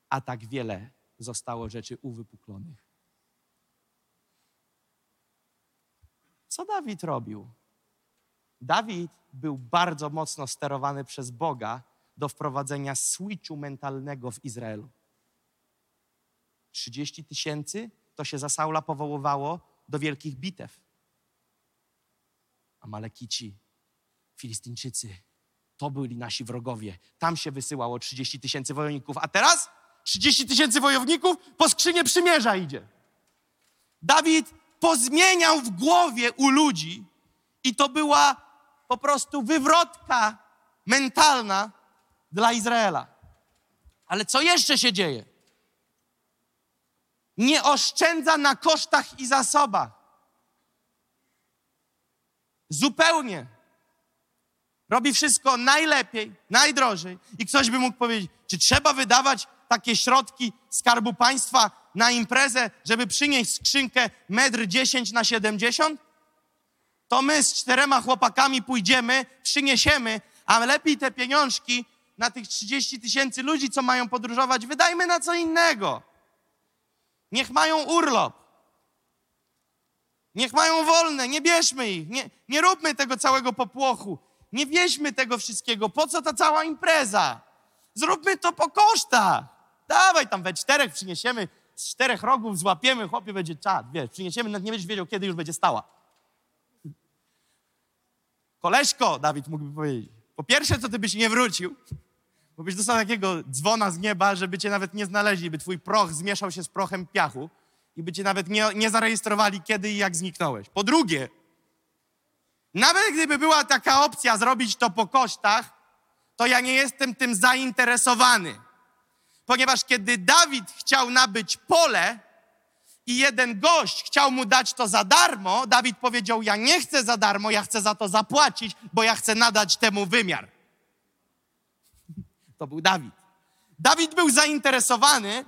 a tak wiele zostało rzeczy uwypuklonych. Co Dawid robił? Dawid był bardzo mocno sterowany przez Boga do wprowadzenia switchu mentalnego w Izraelu. 30 tysięcy to się za Saula powoływało do wielkich bitew. Amalekici, Filistyńczycy, to byli nasi wrogowie. Tam się wysyłało 30 tysięcy wojowników, a teraz 30 tysięcy wojowników po skrzynię przymierza idzie. Dawid pozmieniał w głowie u ludzi i to była po prostu wywrotka mentalna dla Izraela. Ale co jeszcze się dzieje? Nie oszczędza na kosztach i zasobach. Zupełnie. Robi wszystko najlepiej, najdrożej. I ktoś by mógł powiedzieć, czy trzeba wydawać takie środki Skarbu Państwa na imprezę, żeby przynieść skrzynkę metr 10 na 70? To my z czterema chłopakami pójdziemy, przyniesiemy, a lepiej te pieniążki na tych 30 tysięcy ludzi, co mają podróżować, wydajmy na co innego. Niech mają urlop. Niech mają wolne, nie bierzmy ich, nie, nie róbmy tego całego popłochu, nie wieźmy tego wszystkiego. Po co ta cała impreza? Zróbmy to po kosztach. Dawaj tam we czterech przyniesiemy, z czterech rogów złapiemy, chłopie będzie czad, wiesz, przyniesiemy, nawet nie będziesz wiedział, kiedy już będzie stała. Koleżko, Dawid mógłby powiedzieć, po pierwsze, co ty byś nie wrócił, bo byś dostał takiego dzwona z nieba, żeby cię nawet nie znaleźli, by twój proch zmieszał się z prochem piachu i by cię nawet nie, nie zarejestrowali, kiedy i jak zniknąłeś. Po drugie, nawet gdyby była taka opcja zrobić to po kosztach, to ja nie jestem tym zainteresowany. Ponieważ kiedy Dawid chciał nabyć pole i jeden gość chciał mu dać to za darmo, Dawid powiedział: Ja nie chcę za darmo, ja chcę za to zapłacić, bo ja chcę nadać temu wymiar. To był Dawid. Dawid był zainteresowany,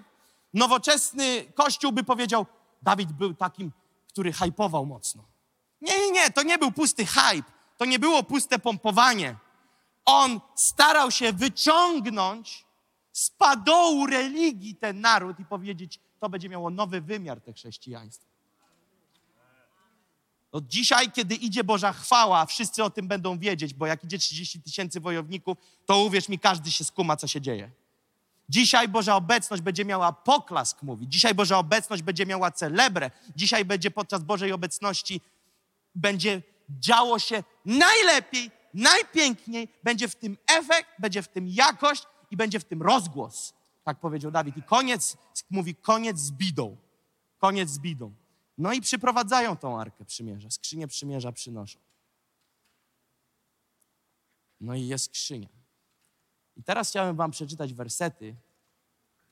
nowoczesny kościół by powiedział: Dawid był takim, który hypował mocno. Nie, nie, to nie był pusty hype, to nie było puste pompowanie. On starał się wyciągnąć z padołu religii ten naród i powiedzieć, to będzie miało nowy wymiar te chrześcijaństwo. No dzisiaj, kiedy idzie Boża chwała, wszyscy o tym będą wiedzieć, bo jak idzie 30 tysięcy wojowników, to uwierz mi, każdy się skuma, co się dzieje. Dzisiaj Boża obecność będzie miała poklask, mówi. Dzisiaj Boża obecność będzie miała celebrę. Dzisiaj będzie podczas Bożej obecności, będzie działo się najlepiej, najpiękniej. Będzie w tym efekt, będzie w tym jakość i będzie w tym rozgłos. Tak powiedział Dawid. I koniec, mówi, koniec z bidą. Koniec z bidą. No i przyprowadzają tą Arkę Przymierza. Skrzynię Przymierza przynoszą. No i jest skrzynia. I teraz chciałem wam przeczytać wersety,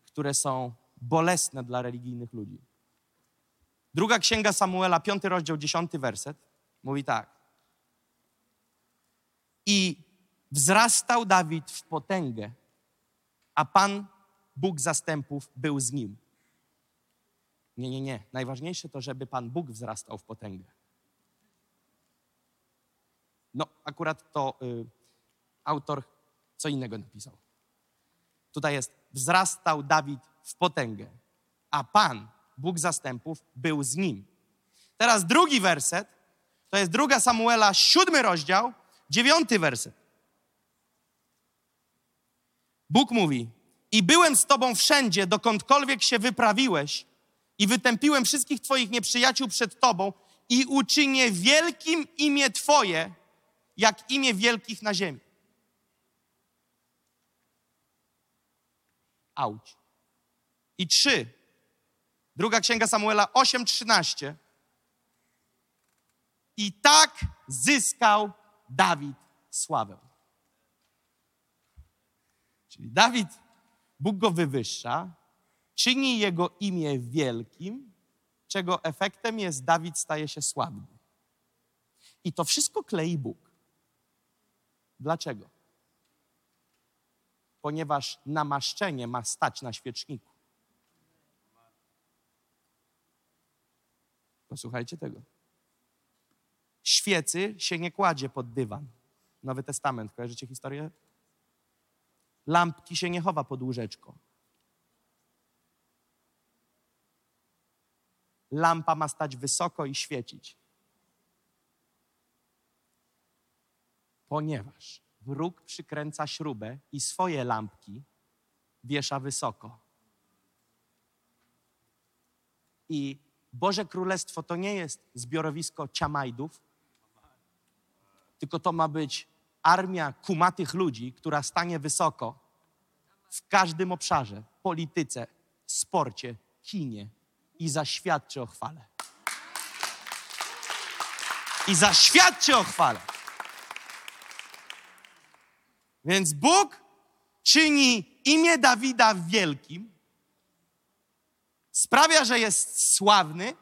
które są bolesne dla religijnych ludzi. Druga księga Samuela, piąty rozdział, dziesiąty werset, mówi tak. I wzrastał Dawid w potęgę, a Pan, Bóg zastępów, był z nim. Nie, nie, nie. Najważniejsze to, żeby Pan Bóg wzrastał w potęgę. No, akurat to y, autor co innego napisał. Tutaj jest, wzrastał Dawid w potęgę, a Pan, Bóg zastępów, był z nim. Teraz drugi werset, to jest druga Samuela, siódmy rozdział, dziewiąty werset. Bóg mówi, i byłem z tobą wszędzie, dokądkolwiek się wyprawiłeś i wytępiłem wszystkich twoich nieprzyjaciół przed tobą i uczynię wielkim imię twoje, jak imię wielkich na ziemi. Auć. I trzy. Druga księga Samuela 8:13. I tak zyskał Dawid sławę. Czyli Dawid, Bóg go wywyższa, czyni jego imię wielkim, czego efektem jest Dawid staje się sławny. I to wszystko klei Bóg. Dlaczego? Ponieważ namaszczenie ma stać na świeczniku. Posłuchajcie tego. Świecy się nie kładzie pod dywan. Nowy Testament, kojarzycie historię? Lampki się nie chowa pod łóżeczko. Lampa ma stać wysoko i świecić. Ponieważ wróg przykręca śrubę i swoje lampki wiesza wysoko. I Boże Królestwo to nie jest zbiorowisko ciamajdów, tylko to ma być armia kumatych ludzi, która stanie wysoko w każdym obszarze, polityce, sporcie, kinie i zaświadczy o chwale. I zaświadczy o chwale. Więc Bóg czyni imię Dawida wielkim, sprawia, że jest sławny.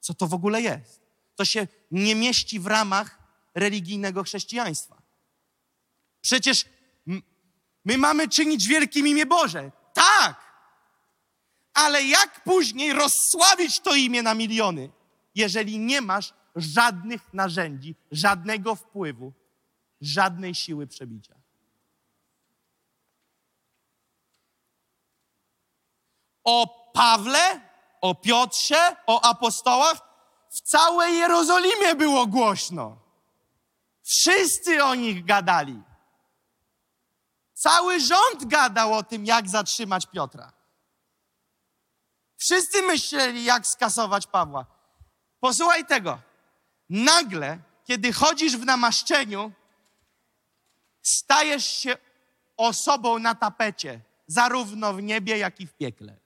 Co to w ogóle jest? To się nie mieści w ramach religijnego chrześcijaństwa. Przecież my mamy czynić wielkim imię Boże. Tak! Ale jak później rozsławić to imię na miliony, jeżeli nie masz żadnych narzędzi, żadnego wpływu, żadnej siły przebicia? O Pawle, o Piotrze, o apostołach w całej Jerozolimie było głośno. Wszyscy o nich gadali. Cały rząd gadał o tym, jak zatrzymać Piotra. Wszyscy myśleli, jak skasować Pawła. Posłuchaj tego. Nagle, kiedy chodzisz w namaszczeniu, stajesz się osobą na tapecie, zarówno w niebie, jak i w piekle.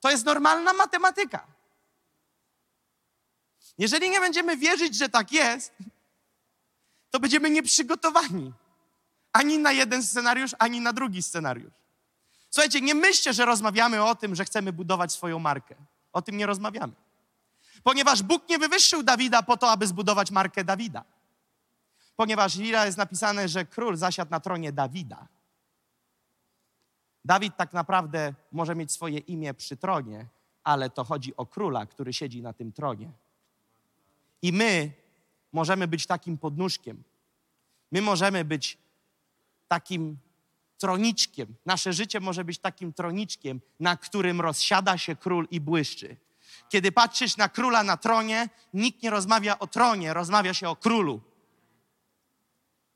To jest normalna matematyka. Jeżeli nie będziemy wierzyć, że tak jest, to będziemy nieprzygotowani ani na jeden scenariusz, ani na drugi scenariusz. Słuchajcie, nie myślcie, że rozmawiamy o tym, że chcemy budować swoją markę. O tym nie rozmawiamy. Ponieważ Bóg nie wywyższył Dawida po to, aby zbudować markę Dawida. Ponieważ Lira jest napisane, że król zasiadł na tronie Dawida. Dawid tak naprawdę może mieć swoje imię przy tronie, ale to chodzi o króla, który siedzi na tym tronie. I my możemy być takim podnóżkiem. My możemy być takim troniczkiem. Nasze życie może być takim troniczkiem, na którym rozsiada się król i błyszczy. Kiedy patrzysz na króla na tronie, nikt nie rozmawia o tronie, rozmawia się o królu.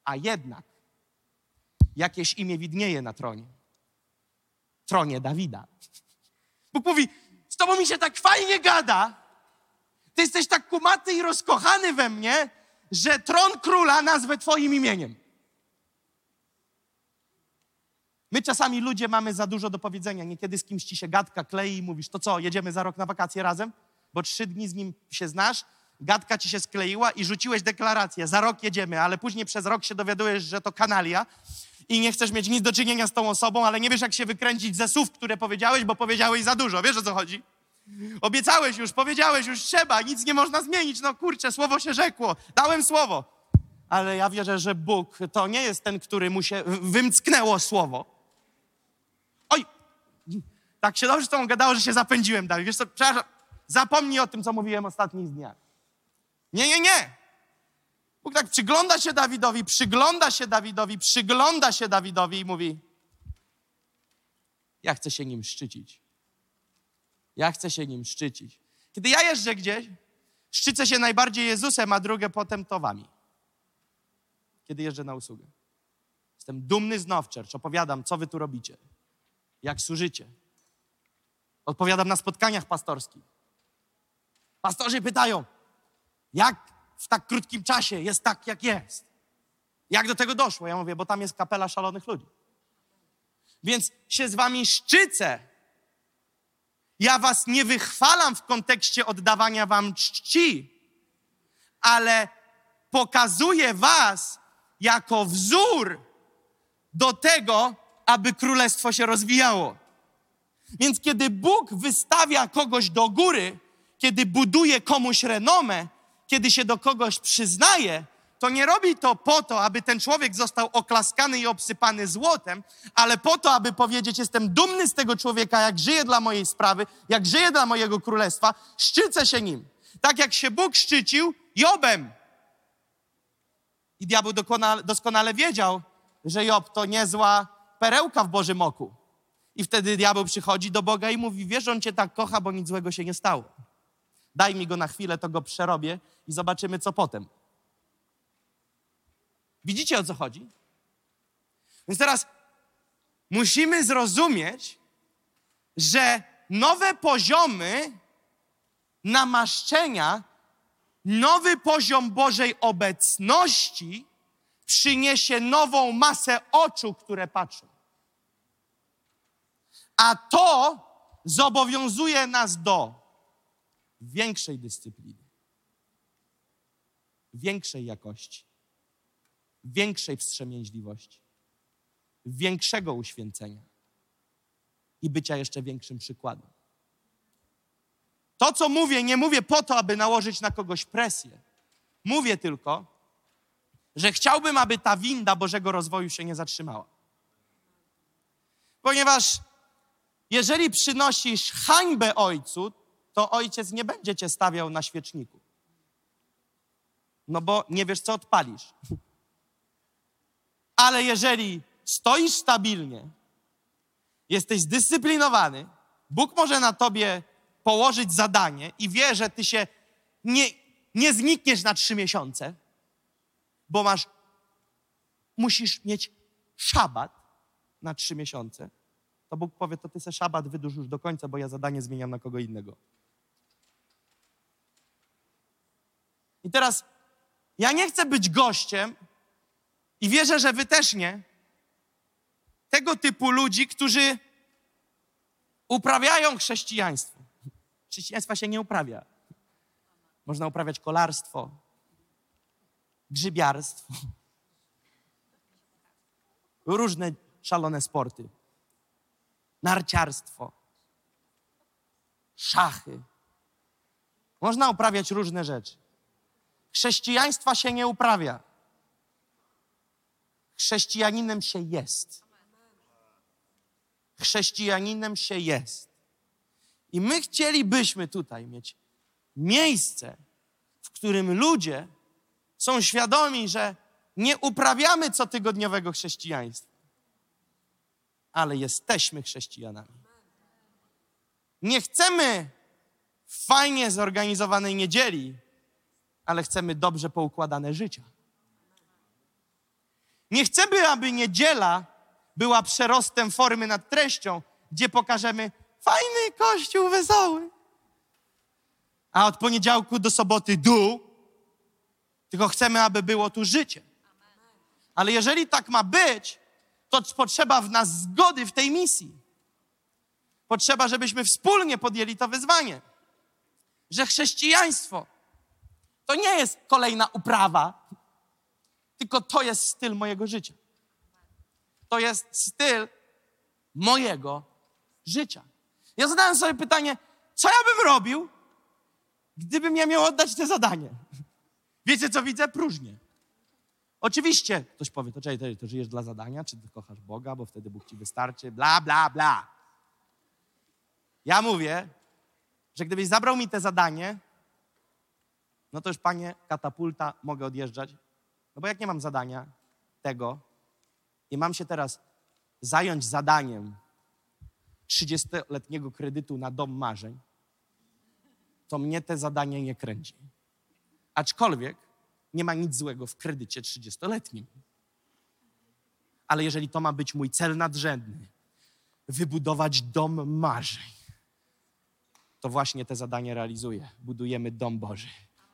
A jednak jakieś imię widnieje na tronie. Tronie Dawida. Bóg mówi: Z tobą mi się tak fajnie gada. Ty jesteś tak kumaty i rozkochany we mnie, że tron króla nazwę Twoim imieniem. My czasami ludzie mamy za dużo do powiedzenia. Niekiedy z kimś ci się gadka klei i mówisz, to co, jedziemy za rok na wakacje razem? Bo trzy dni z nim się znasz, gadka ci się skleiła i rzuciłeś deklarację, za rok jedziemy, ale później przez rok się dowiadujesz, że to kanalia i nie chcesz mieć nic do czynienia z tą osobą, ale nie wiesz, jak się wykręcić ze słów, które powiedziałeś, bo powiedziałeś za dużo. Wiesz, o co chodzi? Obiecałeś już, powiedziałeś już, trzeba, nic nie można zmienić. No kurczę, słowo się rzekło, dałem słowo. Ale ja wierzę, że Bóg to nie jest ten, który mu się wymcknęło słowo. Oj, tak się dobrze z tą gadało, że się zapędziłem, Dawid. Wiesz co, przepraszam, zapomnij o tym, co mówiłem ostatnich dniach. Nie, nie, nie. Bóg tak przygląda się Dawidowi, przygląda się Dawidowi, przygląda się Dawidowi i mówi: Ja chcę się nim szczycić. Ja chcę się nim szczycić. Kiedy ja jeżdżę gdzieś, szczycę się najbardziej Jezusem, a drugie potem towami. Kiedy jeżdżę na usługę. Jestem dumny z Nowchurch, opowiadam, co wy tu robicie, jak służycie. Odpowiadam na spotkaniach pastorskich. Pastorzy pytają, jak w tak krótkim czasie jest tak, jak jest? Jak do tego doszło? Ja mówię, bo tam jest kapela szalonych ludzi. Więc się z wami szczycę. Ja was nie wychwalam w kontekście oddawania wam czci, ale pokazuję was jako wzór do tego, aby królestwo się rozwijało. Więc kiedy Bóg wystawia kogoś do góry, kiedy buduje komuś renomę, kiedy się do kogoś przyznaje, to nie robi to po to, aby ten człowiek został oklaskany i obsypany złotem, ale po to, aby powiedzieć: Jestem dumny z tego człowieka, jak żyje dla mojej sprawy, jak żyje dla mojego królestwa, szczycę się nim. Tak jak się Bóg szczycił Jobem. I diabeł doskonale, wiedział, że Job to niezła perełka w Bożym oku. I wtedy diabeł przychodzi do Boga i mówi: Wiesz, on cię tak kocha, bo nic złego się nie stało. Daj mi go na chwilę, to go przerobię i zobaczymy, co potem. Widzicie o co chodzi? Więc teraz musimy zrozumieć, że nowe poziomy namaszczenia, nowy poziom Bożej obecności przyniesie nową masę oczu, które patrzą. A to zobowiązuje nas do większej dyscypliny, większej jakości, większej wstrzemięźliwości, większego uświęcenia i bycia jeszcze większym przykładem. To, co mówię, nie mówię po to, aby nałożyć na kogoś presję. Mówię tylko, że chciałbym, aby ta winda Bożego rozwoju się nie zatrzymała. Ponieważ jeżeli przynosisz hańbę ojcu, to ojciec nie będzie cię stawiał na świeczniku. No bo nie wiesz, co odpalisz. Ale jeżeli stoisz stabilnie, jesteś zdyscyplinowany, Bóg może na tobie położyć zadanie i wie, że ty się nie, nie znikniesz na trzy miesiące, bo masz, musisz mieć szabat na trzy miesiące, to Bóg powie, to ty se szabat wydłuż już do końca, bo ja zadanie zmieniam na kogo innego. I teraz ja nie chcę być gościem i wierzę, że wy też nie, tego typu ludzi, którzy uprawiają chrześcijaństwo. Chrześcijaństwa się nie uprawia. Można uprawiać kolarstwo, grzybiarstwo, różne szalone sporty, narciarstwo, szachy. Można uprawiać różne rzeczy. Chrześcijaństwa się nie uprawia. Chrześcijaninem się jest. Chrześcijaninem się jest. I my chcielibyśmy tutaj mieć miejsce, w którym ludzie są świadomi, że nie uprawiamy cotygodniowego chrześcijaństwa, ale jesteśmy chrześcijanami. Nie chcemy fajnie zorganizowanej niedzieli, ale chcemy dobrze poukładane życia. Nie chcemy, aby niedziela była przerostem formy nad treścią, gdzie pokażemy fajny kościół wesoły. A od poniedziałku do soboty dół, tylko chcemy, aby było tu życie. Ale jeżeli tak ma być, to potrzeba w nas zgody w tej misji. Potrzeba, żebyśmy wspólnie podjęli to wyzwanie. Że chrześcijaństwo to nie jest kolejna uprawa, tylko to jest styl mojego życia. To jest styl mojego życia. Ja zadałem sobie pytanie, co ja bym robił, gdybym ja miał oddać te zadanie? Wiecie, co widzę? Próżnię. Oczywiście ktoś powie, to czekaj, to, to żyjesz dla zadania, czy ty kochasz Boga, bo wtedy Bóg ci wystarczy, bla, bla, bla. Ja mówię, że gdybyś zabrał mi te zadanie, no to już, panie, katapulta, mogę odjeżdżać. No bo jak nie mam zadania tego i mam się teraz zająć zadaniem 30-letniego kredytu na dom marzeń, to mnie te zadanie nie kręci. Aczkolwiek nie ma nic złego w kredycie 30-letnim. Ale jeżeli to ma być mój cel nadrzędny, wybudować dom marzeń, to właśnie te zadanie realizuję. Budujemy dom Boży.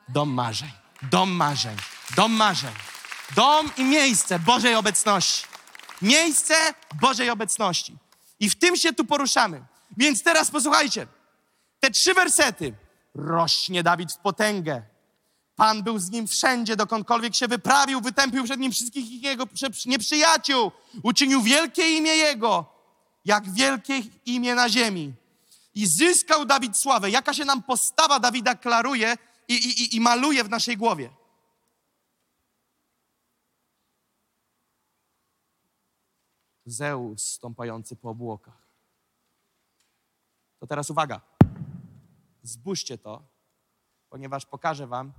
Dom marzeń. Dom marzeń. Dom marzeń. Dom i miejsce Bożej obecności. Miejsce Bożej obecności. I w tym się tu poruszamy. Więc teraz posłuchajcie. Te trzy wersety. Rośnie Dawid w potęgę. Pan był z nim wszędzie, dokądkolwiek się wyprawił, wytępił przed nim wszystkich jego nieprzyjaciół. Uczynił wielkie imię Jego, jak wielkie imię na ziemi. I zyskał Dawid sławę. Jaka się nam postawa Dawida klaruje i, i, i maluje w naszej głowie. Zeus stąpający po obłokach. To teraz uwaga. Zbóżcie to, ponieważ pokażę wam,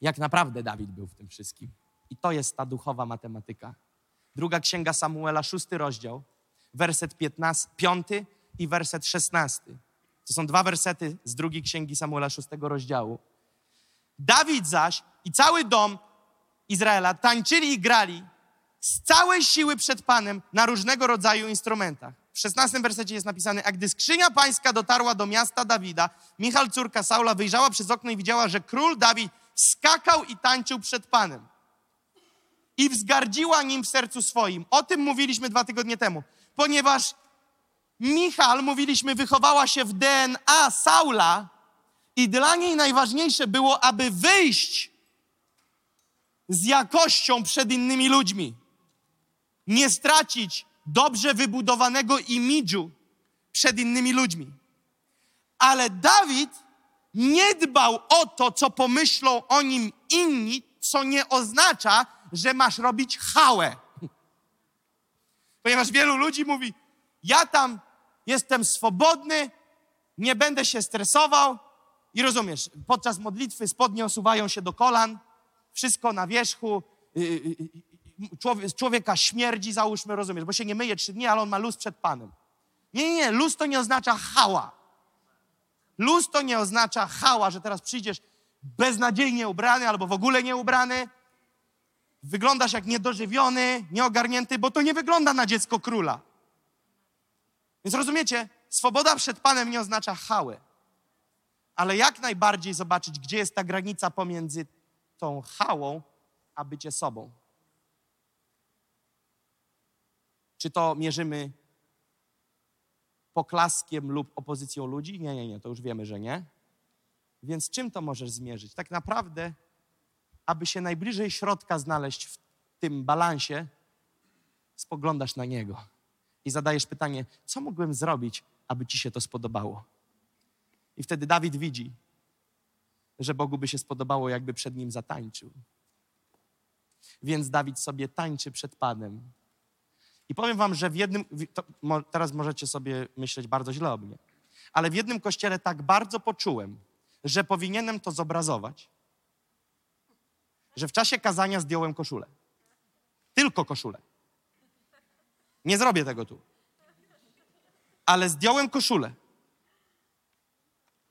jak naprawdę Dawid był w tym wszystkim. I to jest ta duchowa matematyka. Druga księga Samuela, szósty rozdział, werset 15, piąty i werset szesnasty. To są dwa wersety z drugiej księgi Samuela, szóstego rozdziału. Dawid zaś i cały dom Izraela tańczyli i grali z całej siły przed Panem na różnego rodzaju instrumentach. W szesnastym wersecie jest napisane, a gdy skrzynia pańska dotarła do miasta Dawida, Michal, córka Saula, wyjrzała przez okno i widziała, że król Dawid skakał i tańczył przed Panem. I wzgardziła nim w sercu swoim. O tym mówiliśmy dwa tygodnie temu. Ponieważ Michal, mówiliśmy, wychowała się w DNA Saula i dla niej najważniejsze było, aby wyjść z jakością przed innymi ludźmi. Nie stracić dobrze wybudowanego imidżu przed innymi ludźmi. Ale Dawid nie dbał o to, co pomyślą o nim inni, co nie oznacza, że masz robić hałę. Ponieważ wielu ludzi mówi, ja tam jestem swobodny, nie będę się stresował i rozumiesz, podczas modlitwy spodnie osuwają się do kolan, wszystko na wierzchu, y, y, y, człowieka śmierdzi, załóżmy, rozumiesz, bo się nie myje trzy dni, ale on ma luz przed Panem. Nie, nie, nie, luz to nie oznacza hała. Luz to nie oznacza hała, że teraz przyjdziesz beznadziejnie ubrany albo w ogóle nieubrany. Wyglądasz jak niedożywiony, nieogarnięty, bo to nie wygląda na dziecko króla. Więc rozumiecie, swoboda przed Panem nie oznacza hałę. Ale jak najbardziej zobaczyć, gdzie jest ta granica pomiędzy tą hałą, a bycie sobą. Czy to mierzymy poklaskiem lub opozycją ludzi? Nie, nie, nie, to już wiemy, że nie. Więc czym to możesz zmierzyć? Tak naprawdę, aby się najbliżej środka znaleźć w tym balansie, spoglądasz na niego i zadajesz pytanie, co mogłem zrobić, aby ci się to spodobało? I wtedy Dawid widzi, że Bogu by się spodobało, jakby przed nim zatańczył. Więc Dawid sobie tańczy przed Panem i powiem wam, że w jednym, teraz możecie sobie myśleć bardzo źle o mnie, ale w jednym kościele tak bardzo poczułem, że powinienem to zobrazować, że w czasie kazania zdjąłem koszulę. Tylko koszulę. Nie zrobię tego tu. Ale zdjąłem koszulę.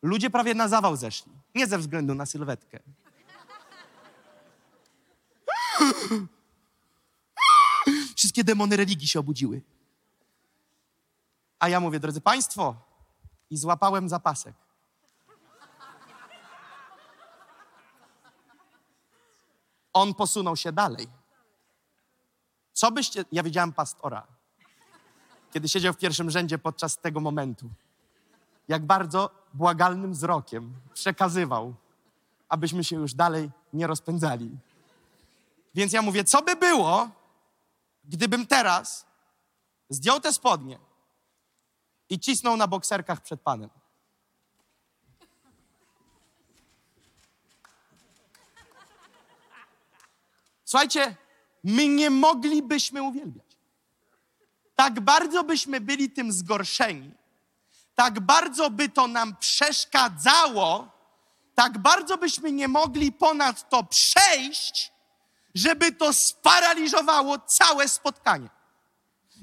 Ludzie prawie na zawał zeszli. Nie ze względu na sylwetkę. Wszystkie demony religii się obudziły. A ja mówię, drodzy Państwo, i złapałem zapasek. On posunął się dalej. Co byście. Ja widziałem pastora, kiedy siedział w pierwszym rzędzie podczas tego momentu. Jak bardzo błagalnym wzrokiem przekazywał, abyśmy się już dalej nie rozpędzali. Więc ja mówię, co by było, gdybym teraz zdjął te spodnie i cisnął na bokserkach przed Panem. Słuchajcie, my nie moglibyśmy uwielbiać. Tak bardzo byśmy byli tym zgorszeni, tak bardzo by to nam przeszkadzało, tak bardzo byśmy nie mogli ponad to przejść, żeby to sparaliżowało całe spotkanie.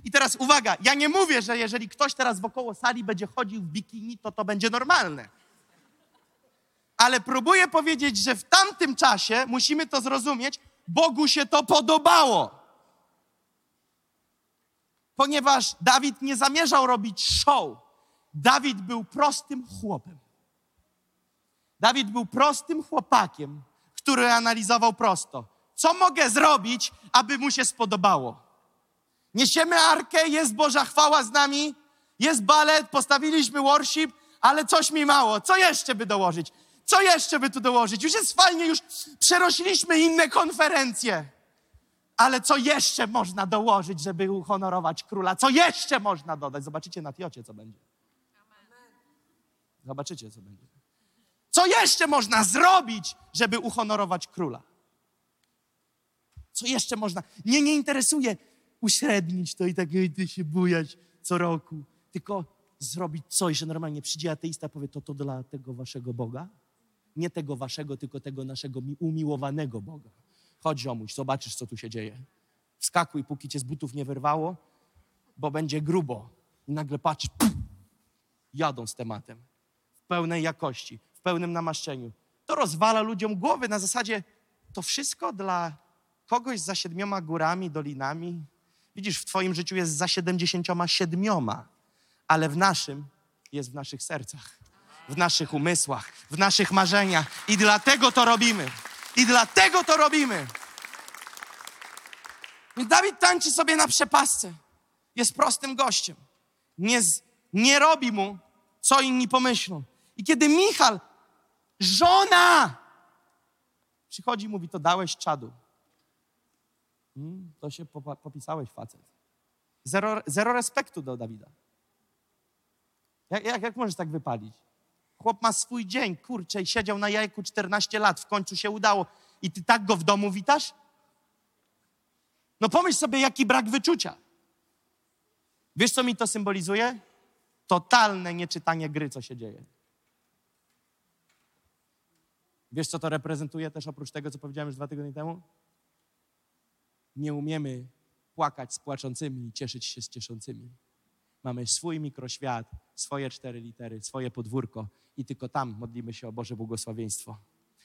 I teraz uwaga, ja nie mówię, że jeżeli ktoś teraz wokoło sali będzie chodził w bikini, to to będzie normalne. Ale próbuję powiedzieć, że w tamtym czasie musimy to zrozumieć, Bogu się to podobało. Ponieważ Dawid nie zamierzał robić show. Dawid był prostym chłopem. Dawid był prostym chłopakiem, który analizował prosto co mogę zrobić, aby mu się spodobało? Niesiemy arkę, jest Boża chwała z nami, jest balet, postawiliśmy worship, ale coś mi mało. Co jeszcze by dołożyć? Co jeszcze by tu dołożyć? Już jest fajnie, już przerośliśmy inne konferencje. Ale co jeszcze można dołożyć, żeby uhonorować króla? Co jeszcze można dodać? Zobaczycie na Tiocie, co będzie. Zobaczycie, co będzie. Co jeszcze można zrobić, żeby uhonorować króla? Co jeszcze można? Mnie nie interesuje uśrednić to i tak ty się bujać co roku, tylko zrobić coś, że normalnie przyjdzie ateista powie, to to dla tego waszego Boga? Nie tego waszego, tylko tego naszego umiłowanego Boga. Chodź ziomuś, zobaczysz, co tu się dzieje. Wskakuj, póki cię z butów nie wyrwało, bo będzie grubo. I nagle puf, jadą z tematem. W pełnej jakości, w pełnym namaszczeniu. To rozwala ludziom głowy na zasadzie, to wszystko dla kogoś za siedmioma górami, dolinami. Widzisz, w twoim życiu jest za siedemdziesięcioma siedmioma, ale w naszym jest w naszych sercach, w naszych umysłach, w naszych marzeniach. I dlatego to robimy. I dlatego to robimy. I Dawid tańczy sobie na przepasce. Jest prostym gościem. Nie, z, nie robi mu, co inni pomyślą. I kiedy Michal, żona, przychodzi i mówi, to dałeś czadu. Hmm, to się popisałeś, facet. Zero, zero respektu do Dawida. Jak, jak, jak możesz tak wypalić? Chłop ma swój dzień, kurczę, i siedział na jajku 14 lat, w końcu się udało. I ty tak go w domu witasz? No pomyśl sobie, jaki brak wyczucia. Wiesz, co mi to symbolizuje? Totalne nieczytanie gry, co się dzieje. Wiesz, co to reprezentuje też oprócz tego, co powiedziałem już dwa tygodnie temu? Nie umiemy płakać z płaczącymi i cieszyć się z cieszącymi. Mamy swój mikroświat, swoje cztery litery, swoje podwórko i tylko tam modlimy się o Boże błogosławieństwo.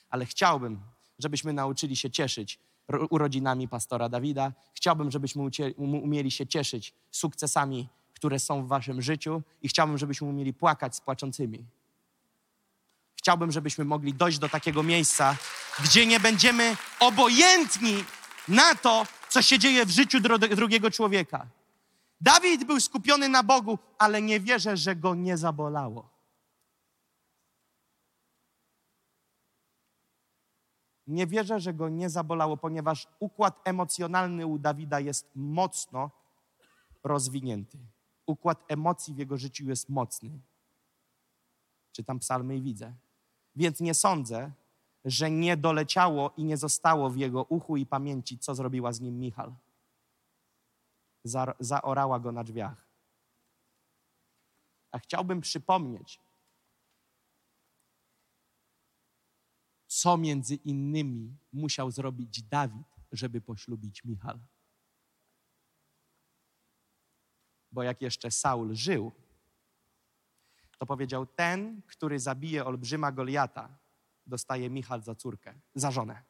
Ale chciałbym, żebyśmy nauczyli się cieszyć ro- urodzinami pastora Dawida. Chciałbym, żebyśmy um- umieli się cieszyć sukcesami, które są w waszym życiu i chciałbym, żebyśmy umieli płakać z płaczącymi. Chciałbym, żebyśmy mogli dojść do takiego miejsca, gdzie nie będziemy obojętni na to, co się dzieje w życiu drugiego człowieka. Dawid był skupiony na Bogu, ale nie wierzę, że go nie zabolało. Nie wierzę, że go nie zabolało, ponieważ układ emocjonalny u Dawida jest mocno rozwinięty. Układ emocji w jego życiu jest mocny. Czytam psalmy i widzę. Więc nie sądzę, że nie doleciało i nie zostało w jego uchu i pamięci, co zrobiła z nim Michal. Za, zaorała go na drzwiach. A chciałbym przypomnieć, co między innymi musiał zrobić Dawid, żeby poślubić Michal. Bo jak jeszcze Saul żył, to powiedział: Ten, który zabije olbrzyma Goliata, dostaje Michal za córkę, za żonę.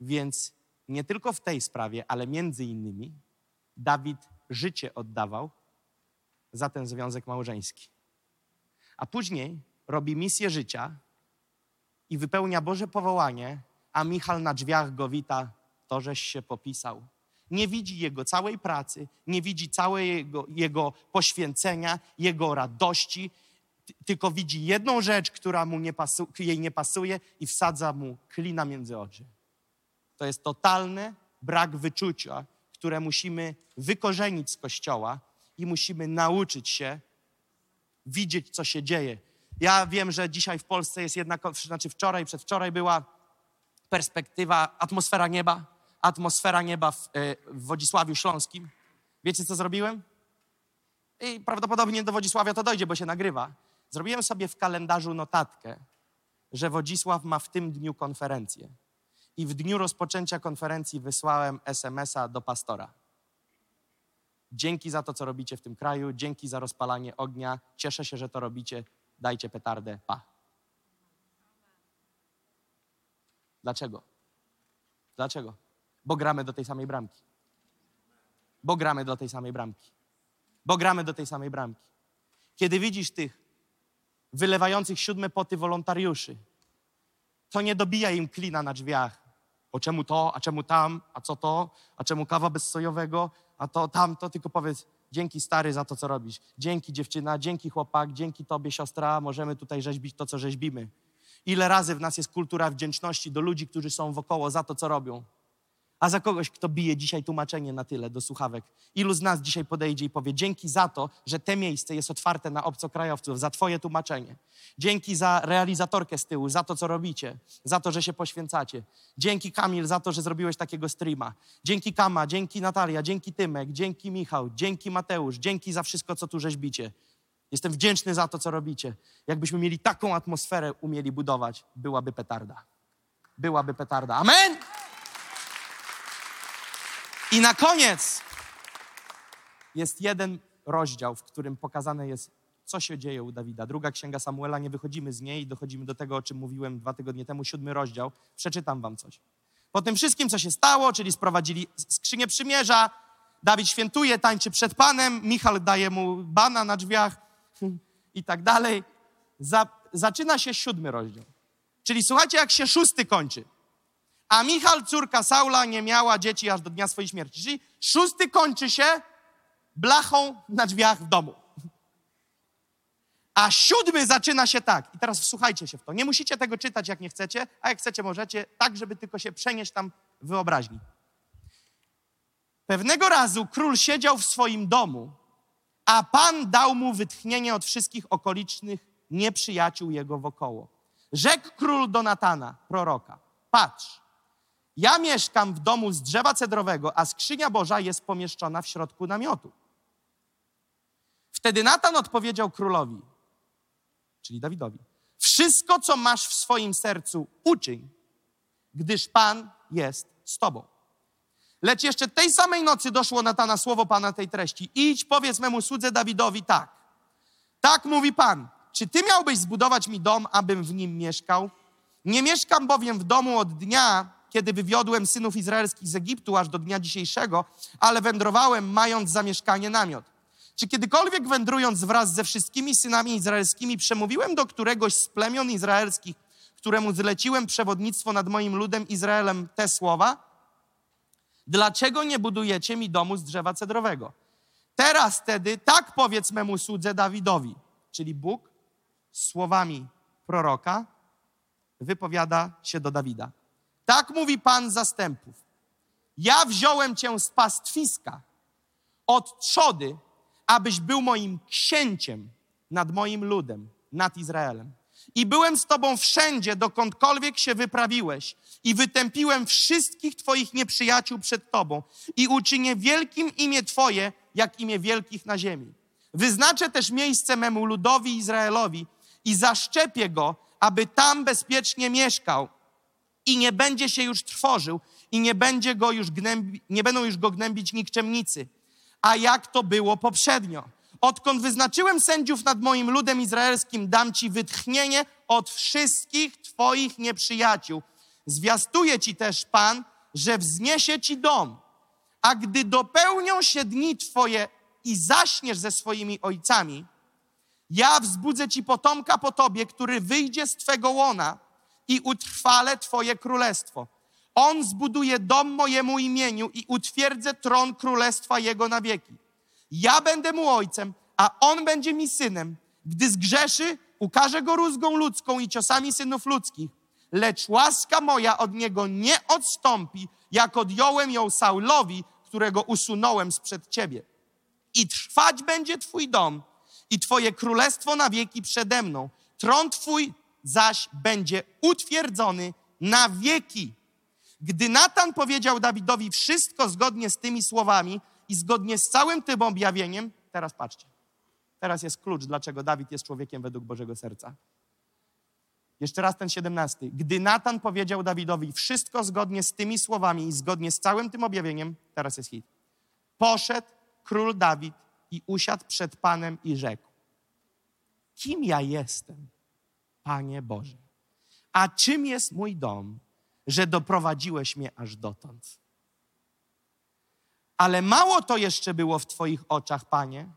Więc nie tylko w tej sprawie, ale między innymi Dawid życie oddawał za ten związek małżeński. A później robi misję życia i wypełnia Boże powołanie, a Michal na drzwiach go wita, to żeś się popisał. Nie widzi jego całej pracy, nie widzi całego jego, poświęcenia, jego radości, tylko widzi jedną rzecz, która mu nie pasu, jej nie pasuje i wsadza mu klina między oczy. To jest totalny brak wyczucia, które musimy wykorzenić z Kościoła i musimy nauczyć się widzieć, co się dzieje. Ja wiem, że dzisiaj w Polsce jest jedna, ko- znaczy wczoraj, przedwczoraj była perspektywa, atmosfera nieba, atmosfera nieba w, e, w Wodzisławiu Śląskim. Wiecie, co zrobiłem? I prawdopodobnie do Wodzisławia to dojdzie, bo się nagrywa. Zrobiłem sobie w kalendarzu notatkę, że Wodzisław ma w tym dniu konferencję. I w dniu rozpoczęcia konferencji wysłałem SMS-a do pastora. Dzięki za to, co robicie w tym kraju, dzięki za rozpalanie ognia. Cieszę się, że to robicie. Dajcie petardę. Pa. Dlaczego? Dlaczego? Bo gramy do tej samej bramki. Bo gramy do tej samej bramki. Bo gramy do tej samej bramki. Kiedy widzisz tych wylewających siódme poty wolontariuszy, to nie dobija im klina na drzwiach, o czemu to, a czemu tam, a co to, a czemu kawa bez sojowego, a to tamto, tylko powiedz dzięki stary za to, co robisz. Dzięki dziewczyna, dzięki chłopak, dzięki tobie siostra, możemy tutaj rzeźbić to, co rzeźbimy. Ile razy w nas jest kultura wdzięczności do ludzi, którzy są wokoło za to, co robią. A za kogoś, kto bije dzisiaj tłumaczenie na tyle do słuchawek. Ilu z nas dzisiaj podejdzie i powie dzięki za to, że te miejsce jest otwarte na obcokrajowców, za twoje tłumaczenie. Dzięki za realizatorkę z tyłu, za to, co robicie, za to, że się poświęcacie. Dzięki Kamil za to, że zrobiłeś takiego streama. Dzięki Kama, dzięki Natalia, dzięki Tymek, dzięki Michał, dzięki Mateusz, dzięki za wszystko, co tu rzeźbicie. Jestem wdzięczny za to, co robicie. Jakbyśmy mieli taką atmosferę umieli budować, byłaby petarda. Byłaby petarda. Amen! I na koniec jest jeden rozdział, w którym pokazane jest, co się dzieje u Dawida. Druga księga Samuela, nie wychodzimy z niej, dochodzimy do tego, o czym mówiłem dwa tygodnie temu, siódmy rozdział. Przeczytam wam coś. Po tym wszystkim, co się stało, czyli sprowadzili skrzynię przymierza, Dawid świętuje, tańczy przed Panem, Michał daje mu bana na drzwiach i tak dalej. Za, zaczyna się siódmy rozdział. Czyli słuchajcie, jak się szósty kończy. A Michal, córka Saula, nie miała dzieci aż do dnia swojej śmierci. Czyli szósty kończy się blachą na drzwiach w domu. A siódmy zaczyna się tak. I teraz wsłuchajcie się w to. Nie musicie tego czytać, jak nie chcecie, a jak chcecie, możecie, tak, żeby tylko się przenieść tam w wyobraźni. Pewnego razu król siedział w swoim domu, a Pan dał mu wytchnienie od wszystkich okolicznych nieprzyjaciół jego wokoło. Rzekł król do Natana, proroka, patrz, ja mieszkam w domu z drzewa cedrowego, a skrzynia Boża jest pomieszczona w środku namiotu. Wtedy Natan odpowiedział królowi, czyli Dawidowi, wszystko, co masz w swoim sercu, uczyń, gdyż Pan jest z tobą. Lecz jeszcze tej samej nocy doszło Natana słowo Pana tej treści. Idź, powiedz memu słudze Dawidowi tak. Tak mówi Pan. Czy ty miałbyś zbudować mi dom, abym w nim mieszkał? Nie mieszkam bowiem w domu od dnia, kiedy wywiodłem synów izraelskich z Egiptu aż do dnia dzisiejszego, ale wędrowałem, mając zamieszkanie namiot. Czy kiedykolwiek wędrując wraz ze wszystkimi synami izraelskimi, przemówiłem do któregoś z plemion izraelskich, któremu zleciłem przewodnictwo nad moim ludem Izraelem te słowa? Dlaczego nie budujecie mi domu z drzewa cedrowego? Teraz wtedy tak powiedz memu słudze Dawidowi, czyli Bóg słowami proroka wypowiada się do Dawida. Tak mówi Pan zastępów. Ja wziąłem cię z pastwiska, od trzody, abyś był moim księciem nad moim ludem, nad Izraelem. I byłem z tobą wszędzie, dokądkolwiek się wyprawiłeś, i wytępiłem wszystkich twoich nieprzyjaciół przed tobą, i uczynię wielkim imię twoje, jak imię wielkich na ziemi. Wyznaczę też miejsce memu ludowi Izraelowi i zaszczepię go, aby tam bezpiecznie mieszkał i nie będzie się już trwożył i nie, będzie go już gnębi, nie będą już go gnębić nikczemnicy. A jak to było poprzednio? Odkąd wyznaczyłem sędziów nad moim ludem izraelskim, dam ci wytchnienie od wszystkich twoich nieprzyjaciół. Zwiastuje ci też Pan, że wzniesie ci dom. A gdy dopełnią się dni twoje i zaśniesz ze swoimi ojcami, ja wzbudzę ci potomka po tobie, który wyjdzie z twego łona i utrwalę twoje królestwo. On zbuduje dom mojemu imieniu i utwierdzę tron królestwa jego na wieki. Ja będę mu ojcem, a on będzie mi synem. Gdy zgrzeszy, ukażę go rózgą ludzką i ciosami synów ludzkich. Lecz łaska moja od niego nie odstąpi, jak odjąłem ją Saulowi, którego usunąłem sprzed ciebie. I trwać będzie twój dom i twoje królestwo na wieki przede mną. Tron twój zaś będzie utwierdzony na wieki. Gdy Natan powiedział Dawidowi wszystko zgodnie z tymi słowami i zgodnie z całym tym objawieniem, teraz patrzcie. Teraz jest klucz, dlaczego Dawid jest człowiekiem według Bożego serca. Jeszcze raz ten siedemnasty. Gdy Natan powiedział Dawidowi wszystko zgodnie z tymi słowami i zgodnie z całym tym objawieniem, teraz jest hit. Poszedł król Dawid i usiadł przed Panem i rzekł: Kim ja jestem, Panie Boże? A czym jest mój dom, że doprowadziłeś mnie aż dotąd? Ale mało to jeszcze było w Twoich oczach, Panie,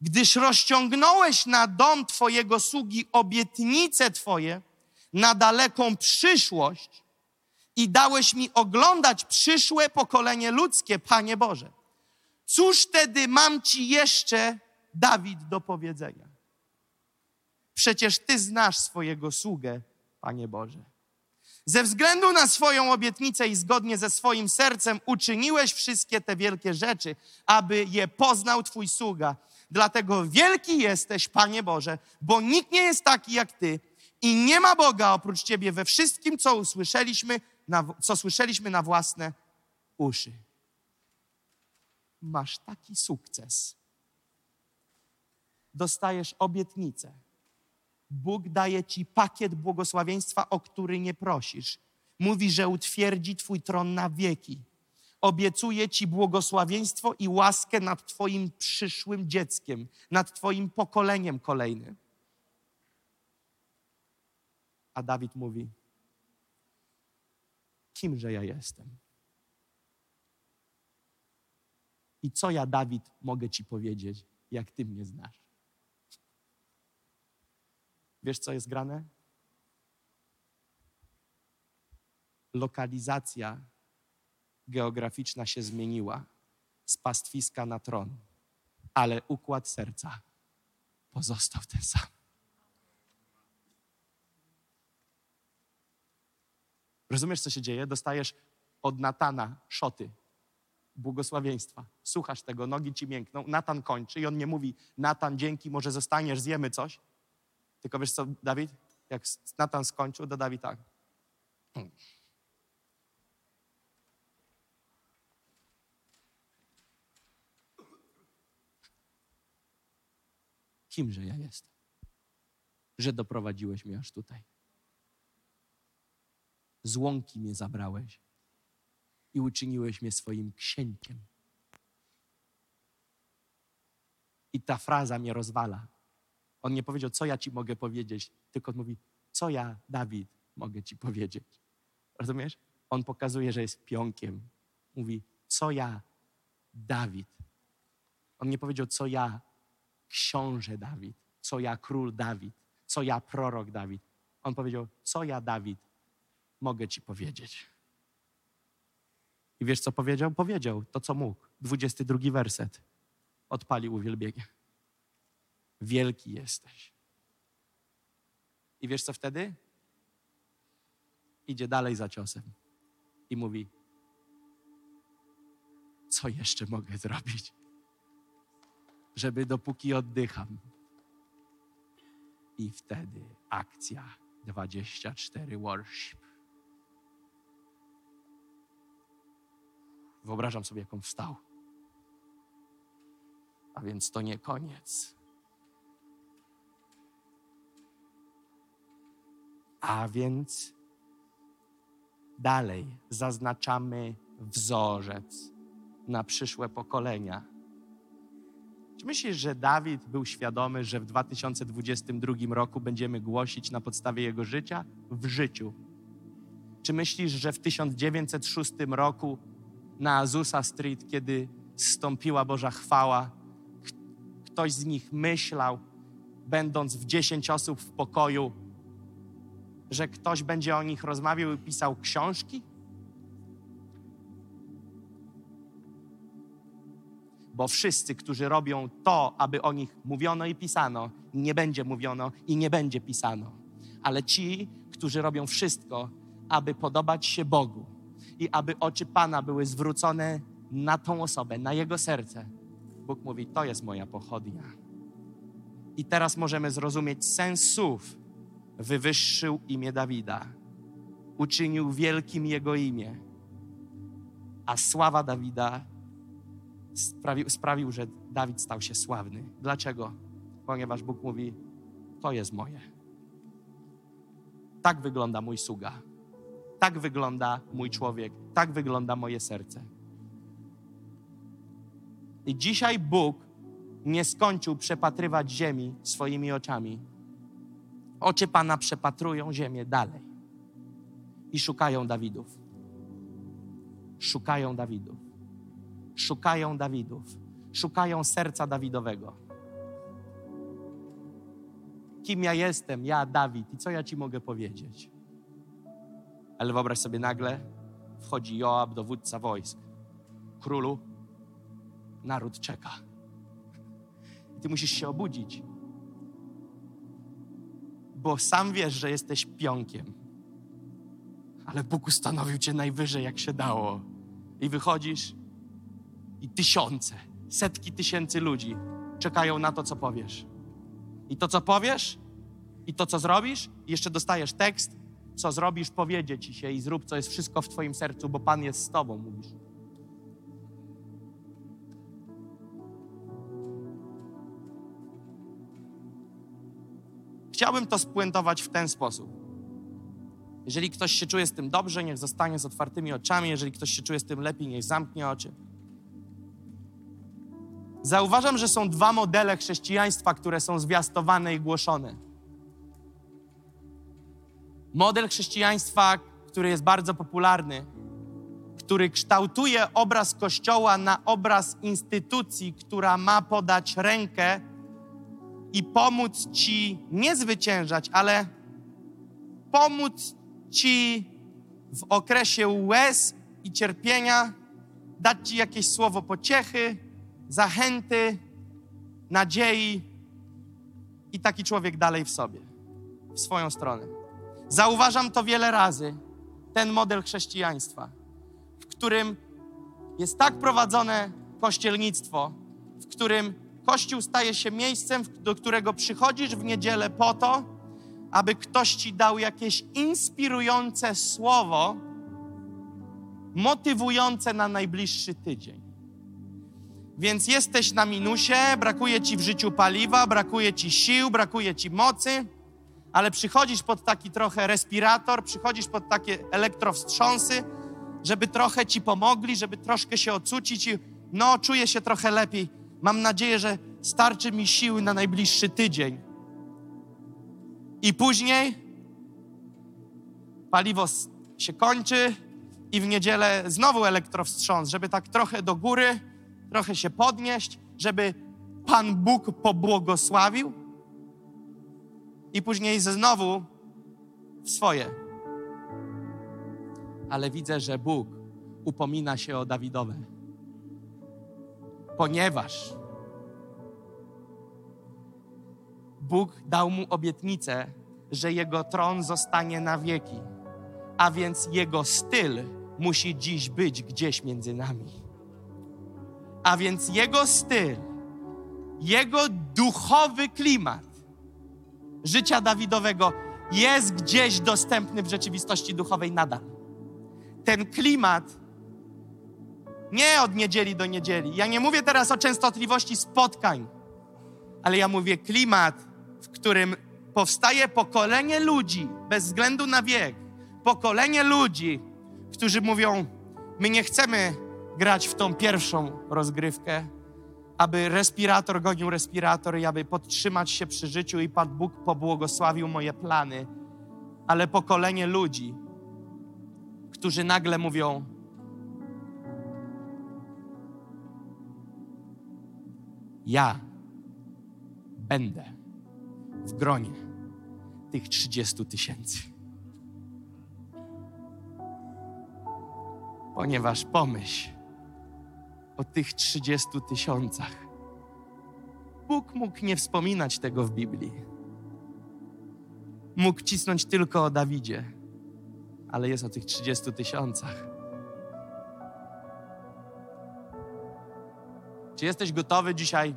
gdyż rozciągnąłeś na dom Twojego sługi obietnice Twoje na daleką przyszłość i dałeś mi oglądać przyszłe pokolenie ludzkie, Panie Boże. Cóż tedy mam Ci jeszcze, Dawid, do powiedzenia? Przecież Ty znasz swojego sługę, Panie Boże. Ze względu na swoją obietnicę i zgodnie ze swoim sercem uczyniłeś wszystkie te wielkie rzeczy, aby je poznał Twój sługa. Dlatego wielki jesteś, Panie Boże, bo nikt nie jest taki jak Ty i nie ma Boga oprócz Ciebie we wszystkim, co usłyszeliśmy, na, co słyszeliśmy na własne uszy. Masz taki sukces. Dostajesz obietnicę. Bóg daje ci pakiet błogosławieństwa, o który nie prosisz. Mówi, że utwierdzi Twój tron na wieki. Obiecuje Ci błogosławieństwo i łaskę nad Twoim przyszłym dzieckiem, nad Twoim pokoleniem kolejnym. A Dawid mówi: Kimże ja jestem? I co ja, Dawid, mogę Ci powiedzieć, jak Ty mnie znasz? Wiesz, co jest grane? Lokalizacja geograficzna się zmieniła z pastwiska na tron, ale układ serca pozostał ten sam. Rozumiesz, co się dzieje? Dostajesz od Natana szoty, błogosławieństwa. Słuchasz tego, nogi ci miękną. Natan kończy i on nie mówi, Natan, dzięki, może zostaniesz, zjemy coś. Tylko wiesz co, Dawid? Jak Natan skończył, to Dawid tak. Hmm. Kimże ja jestem? Że doprowadziłeś mnie aż tutaj. Z łąki mnie zabrałeś i uczyniłeś mnie swoim księciem. I ta fraza mnie rozwala. On nie powiedział, co ja ci mogę powiedzieć, tylko mówi, co ja, Dawid, mogę ci powiedzieć. Rozumiesz? On pokazuje, że jest pionkiem. Mówi, co ja, Dawid. On nie powiedział, co ja, książę Dawid, co ja, król Dawid, co ja, prorok Dawid. On powiedział, co ja, Dawid, mogę ci powiedzieć. I wiesz, co powiedział? Powiedział to, co mógł. 22 werset. Odpalił uwielbienie. Wielki jesteś. I wiesz, co wtedy? Idzie dalej za ciosem i mówi: Co jeszcze mogę zrobić, żeby dopóki oddycham? I wtedy akcja 24 worship. Wyobrażam sobie, jak on wstał. A więc to nie koniec. A więc dalej zaznaczamy wzorzec na przyszłe pokolenia. Czy myślisz, że Dawid był świadomy, że w 2022 roku będziemy głosić na podstawie jego życia? W życiu. Czy myślisz, że w 1906 roku na Azusa Street, kiedy zstąpiła Boża chwała, ktoś z nich myślał, będąc w 10 osób w pokoju, że ktoś będzie o nich rozmawiał i pisał książki? Bo wszyscy, którzy robią to, aby o nich mówiono i pisano, nie będzie mówiono i nie będzie pisano. Ale ci, którzy robią wszystko, aby podobać się Bogu i aby oczy Pana były zwrócone na tą osobę, na jego serce, Bóg mówi: To jest moja pochodnia. I teraz możemy zrozumieć sens słów, wywyższył imię Dawida, uczynił wielkim jego imię, a sława Dawida sprawił, sprawił, że Dawid stał się sławny. Dlaczego? Ponieważ Bóg mówi: To jest moje. Tak wygląda mój sługa. Tak wygląda mój człowiek. Tak wygląda moje serce. I dzisiaj Bóg nie skończył przepatrywać ziemi swoimi oczami Oczy Pana przepatrują ziemię dalej i szukają Dawidów. Szukają Dawidów. Szukają Dawidów. Szukają serca Dawidowego. Kim ja jestem? Ja, Dawid. I co ja Ci mogę powiedzieć? Ale wyobraź sobie nagle, wchodzi Joab, dowódca wojsk. Królu, naród czeka. I ty musisz się obudzić. Bo sam wiesz, że jesteś pionkiem. Ale Bóg ustanowił cię najwyżej, jak się dało. I wychodzisz i tysiące, setki tysięcy ludzi czekają na to, co powiesz. I to, co powiesz, i to, co zrobisz, i jeszcze dostajesz tekst, co zrobisz, powiedzie ci się i zrób, co jest wszystko w Twoim sercu, bo Pan jest z Tobą, mówisz. Chciałbym to spuentować w ten sposób. Jeżeli ktoś się czuje z tym dobrze, niech zostanie z otwartymi oczami. Jeżeli ktoś się czuje z tym lepiej, niech zamknie oczy. Zauważam, że są dwa modele chrześcijaństwa, które są zwiastowane i głoszone. Model chrześcijaństwa, który jest bardzo popularny, który kształtuje obraz Kościoła na obraz instytucji, która ma podać rękę i pomóc Ci nie zwyciężać, ale pomóc Ci w okresie łez i cierpienia, dać Ci jakieś słowo pociechy, zachęty, nadziei i taki człowiek dalej w sobie, w swoją stronę. Zauważam to wiele razy, ten model chrześcijaństwa, w którym jest tak prowadzone kościelnictwo, w którym Kościół staje się miejscem, do którego przychodzisz w niedzielę po to, aby ktoś ci dał jakieś inspirujące słowo, motywujące na najbliższy tydzień. Więc jesteś na minusie, brakuje ci w życiu paliwa, brakuje ci sił, brakuje ci mocy, ale przychodzisz pod taki trochę respirator, przychodzisz pod takie elektrowstrząsy, żeby trochę ci pomogli, żeby troszkę się ocucić i no, czuję się trochę lepiej. Mam nadzieję, że starczy mi siły na najbliższy tydzień. I później paliwo się kończy i w niedzielę znowu elektrowstrząs, żeby tak trochę do góry, trochę się podnieść, żeby Pan Bóg pobłogosławił i później znowu swoje. Ale widzę, że Bóg upomina się o Dawidowe, ponieważ Bóg dał mu obietnicę, że jego tron zostanie na wieki, a więc jego styl musi dziś być gdzieś między nami. A więc jego styl, jego duchowy klimat życia Dawidowego jest gdzieś dostępny w rzeczywistości duchowej nadal. Ten klimat nie od niedzieli do niedzieli. Ja nie mówię teraz o częstotliwości spotkań, ale ja mówię klimat, w którym powstaje pokolenie ludzi, bez względu na wiek, pokolenie ludzi, którzy mówią: My nie chcemy grać w tą pierwszą rozgrywkę, aby respirator gonił respirator i aby podtrzymać się przy życiu i Pan Bóg pobłogosławił moje plany, ale pokolenie ludzi, którzy nagle mówią: Ja będę w gronie tych 30 tysięcy. Ponieważ pomyśl o tych 30 tysiącach. Bóg mógł nie wspominać tego w Biblii. Mógł cisnąć tylko o Dawidzie, ale jest o tych 30 tysiącach. Czy jesteś gotowy dzisiaj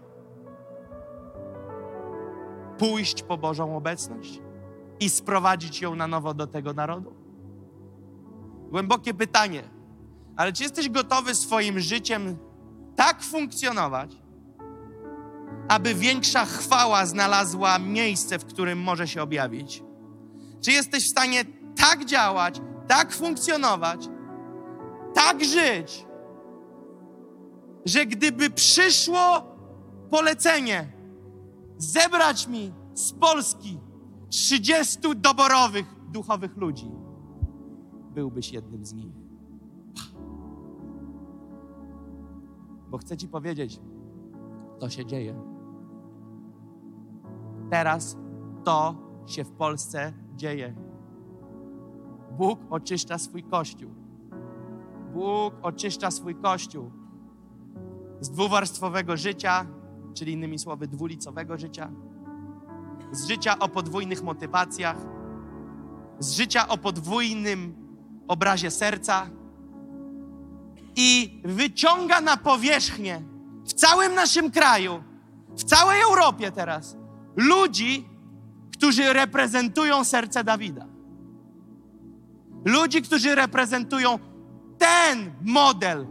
pójść po Bożą obecność i sprowadzić ją na nowo do tego narodu? Głębokie pytanie. Ale czy jesteś gotowy swoim życiem tak funkcjonować, aby większa chwała znalazła miejsce, w którym może się objawić? Czy jesteś w stanie tak działać, tak funkcjonować, tak żyć, że gdyby przyszło polecenie zebrać mi z Polski 30 doborowych duchowych ludzi, byłbyś jednym z nich. Bo chcę Ci powiedzieć, to się dzieje. Teraz to się w Polsce dzieje. Bóg oczyszcza swój kościół. Bóg oczyszcza swój kościół z dwuwarstwowego życia, czyli innymi słowy dwulicowego życia, z życia o podwójnych motywacjach, z życia o podwójnym obrazie serca i wyciąga na powierzchnię w całym naszym kraju, w całej Europie teraz ludzi, którzy reprezentują serce Dawida. Ludzi, którzy reprezentują ten model,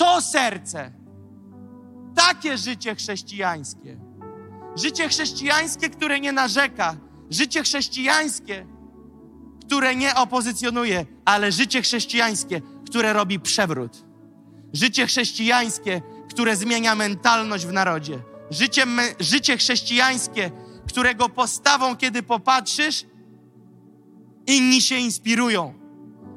to serce, takie życie chrześcijańskie. Życie chrześcijańskie, które nie narzeka, życie chrześcijańskie, które nie opozycjonuje, ale życie chrześcijańskie, które robi przewrót. Życie chrześcijańskie, które zmienia mentalność w narodzie. Życie, me, życie chrześcijańskie, którego postawą, kiedy popatrzysz, inni się inspirują.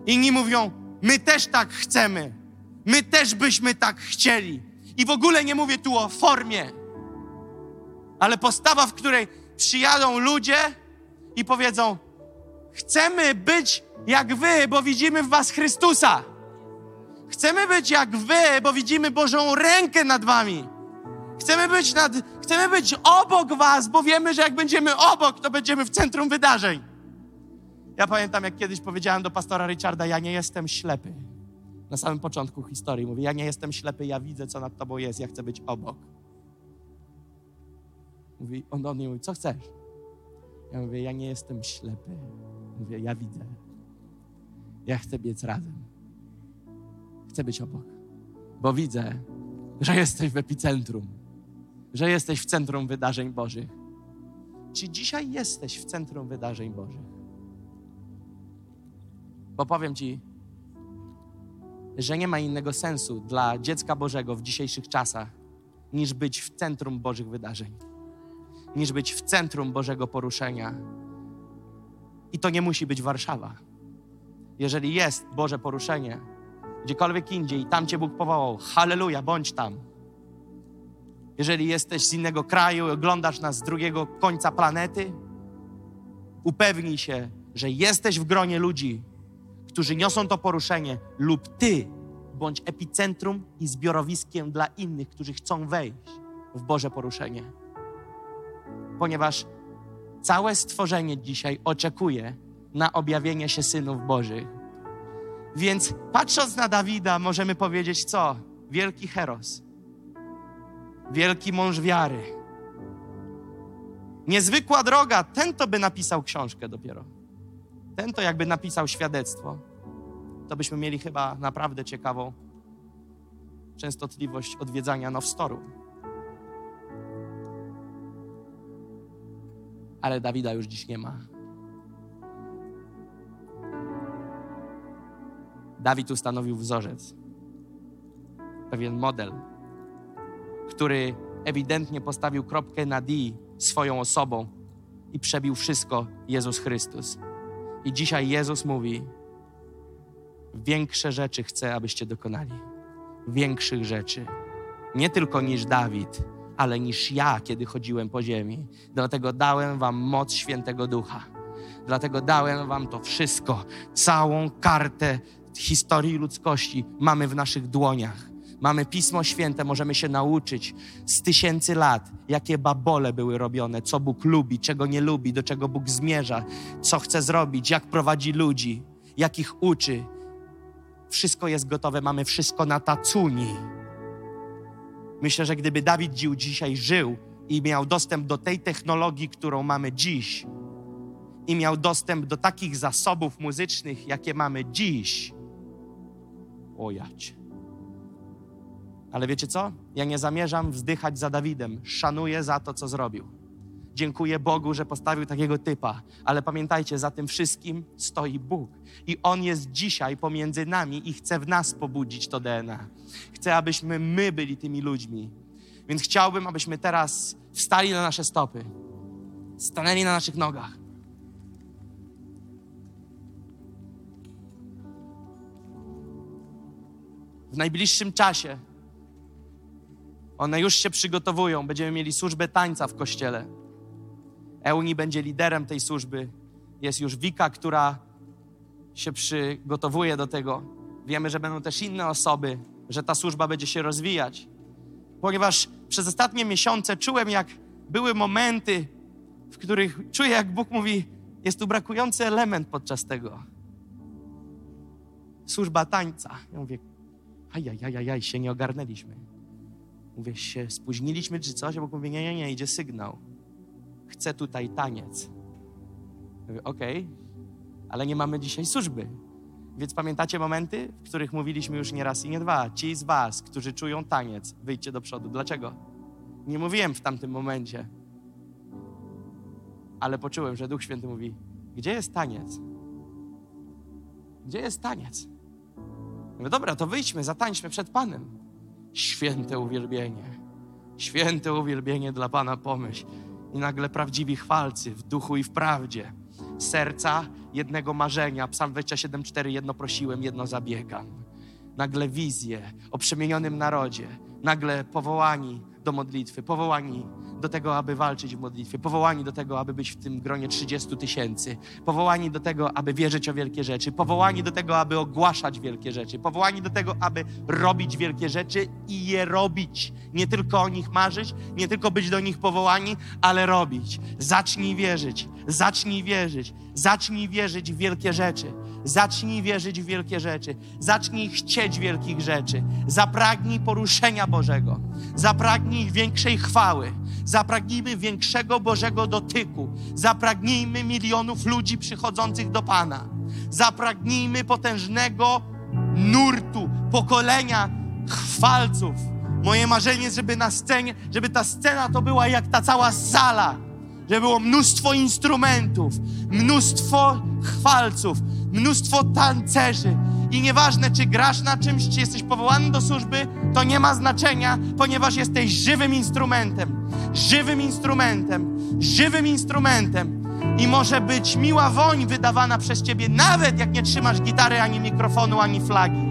Inni mówią: My też tak chcemy. My też byśmy tak chcieli. I w ogóle nie mówię tu o formie, ale postawa, w której przyjadą ludzie i powiedzą: Chcemy być jak wy, bo widzimy w was Chrystusa. Chcemy być jak wy, bo widzimy Bożą rękę nad wami. Chcemy być, nad, chcemy być obok was, bo wiemy, że jak będziemy obok, to będziemy w centrum wydarzeń. Ja pamiętam, jak kiedyś powiedziałem do pastora Richarda, ja nie jestem ślepy. Na samym początku historii mówię, ja nie jestem ślepy, ja widzę, co nad tobą jest, ja chcę być obok. Mówi, on do mnie mówi, co chcesz? Ja mówię, ja nie jestem ślepy. Mówię, ja widzę. Ja chcę biec razem. Chcę być obok. Bo widzę, że jesteś w epicentrum. Że jesteś w centrum wydarzeń Bożych. Czy dzisiaj jesteś w centrum wydarzeń Bożych? Bo powiem Ci, że nie ma innego sensu dla dziecka Bożego w dzisiejszych czasach, niż być w centrum Bożych wydarzeń, niż być w centrum Bożego poruszenia. I to nie musi być Warszawa. Jeżeli jest Boże poruszenie, gdziekolwiek indziej tam Cię Bóg powołał, halleluja, bądź tam. Jeżeli jesteś z innego kraju oglądasz nas z drugiego końca planety, upewnij się, że jesteś w gronie ludzi, którzy niosą to poruszenie, lub Ty bądź epicentrum i zbiorowiskiem dla innych, którzy chcą wejść w Boże poruszenie. Ponieważ całe stworzenie dzisiaj oczekuje na objawienie się synów Bożych. Więc patrząc na Dawida, możemy powiedzieć co? Wielki heros, wielki mąż wiary. Niezwykła droga, ten to by napisał książkę dopiero. Ten to jakby napisał świadectwo. To byśmy mieli chyba naprawdę ciekawą częstotliwość odwiedzania Nowstoru. Ale Dawida już dziś nie ma. Dawid ustanowił wzorzec, pewien model, który ewidentnie postawił kropkę na D swoją osobą i przebił wszystko Jezus Chrystus. I dzisiaj Jezus mówi: Większe rzeczy chcę, abyście dokonali. Większych rzeczy. Nie tylko niż Dawid, ale niż ja, kiedy chodziłem po ziemi. Dlatego dałem Wam moc świętego ducha. Dlatego dałem Wam to wszystko, całą kartę historii ludzkości mamy w naszych dłoniach. Mamy Pismo Święte, możemy się nauczyć z tysięcy lat, jakie babole były robione, co Bóg lubi, czego nie lubi, do czego Bóg zmierza, co chce zrobić, jak prowadzi ludzi, jak ich uczy. Wszystko jest gotowe, mamy wszystko na tacuni. Myślę, że gdyby Dawid Dził dzisiaj żył i miał dostęp do tej technologii, którą mamy dziś, i miał dostęp do takich zasobów muzycznych, jakie mamy dziś, ojać. Ale wiecie co? Ja nie zamierzam wzdychać za Dawidem. Szanuję za to, co zrobił. Dziękuję Bogu, że postawił takiego typa. Ale pamiętajcie, za tym wszystkim stoi Bóg. I On jest dzisiaj pomiędzy nami i chce w nas pobudzić to DNA. Chce, abyśmy my byli tymi ludźmi. Więc chciałbym, abyśmy teraz wstali na nasze stopy. Stanęli na naszych nogach. W najbliższym czasie one już się przygotowują. Będziemy mieli służbę tańca w kościele. Euni będzie liderem tej służby Jest już Wika, która się przygotowuje do tego. Wiemy, że będą też inne osoby, że ta służba będzie się rozwijać. Ponieważ przez ostatnie miesiące czułem, jak były momenty, w których czuję, jak Bóg mówi, jest tu brakujący element podczas tego. Służba tańca. Ja mówię, ajajajajaj, się nie ogarnęliśmy. Mówię, się spóźniliśmy czy coś? Bóg mówi, nie, nie, nie, idzie sygnał. Chcę tutaj taniec. Mówię, okej, ale nie mamy dzisiaj służby. Więc pamiętacie momenty, w których mówiliśmy już nie raz i nie dwa. Ci z was, którzy czują taniec, wyjdźcie do przodu. Dlaczego? Nie mówiłem w tamtym momencie. Ale poczułem, że Duch Święty mówi, gdzie jest taniec? Gdzie jest taniec? Mówię, dobra, to wyjdźmy, zatańczmy przed Panem. Święte uwielbienie. Święte uwielbienie dla Pana pomyśl. I nagle prawdziwi chwalcy w duchu i w prawdzie. Serca jednego marzenia. Psalm 27,4 jedno prosiłem, jedno zabiegam. Nagle wizje o przemienionym narodzie. Nagle powołani do modlitwy, powołani do tego, aby walczyć w modlitwie, powołani do tego, aby być w tym gronie 30 tysięcy, powołani do tego, aby wierzyć o wielkie rzeczy, powołani do tego, aby ogłaszać wielkie rzeczy, powołani do tego, aby robić wielkie rzeczy i je robić. Nie tylko o nich marzyć, nie tylko być do nich powołani, ale robić. Zacznij wierzyć, zacznij wierzyć, zacznij wierzyć w wielkie rzeczy. Zacznij wierzyć w wielkie rzeczy. Zacznij chcieć wielkich rzeczy. Zapragnij poruszenia Bożego. Zapragnij większej chwały. Zapragnijmy większego Bożego dotyku. Zapragnijmy milionów ludzi przychodzących do Pana. Zapragnijmy potężnego nurtu, pokolenia chwalców. Moje marzenie jest, żeby na scenie, żeby ta scena to była jak ta cała sala, żeby było mnóstwo instrumentów, mnóstwo chwalców, mnóstwo tancerzy. I nieważne, czy grasz na czymś, czy jesteś powołany do służby, to nie ma znaczenia, ponieważ jesteś żywym instrumentem. Żywym instrumentem, żywym instrumentem. I może być miła woń wydawana przez ciebie, nawet jak nie trzymasz gitary, ani mikrofonu, ani flagi.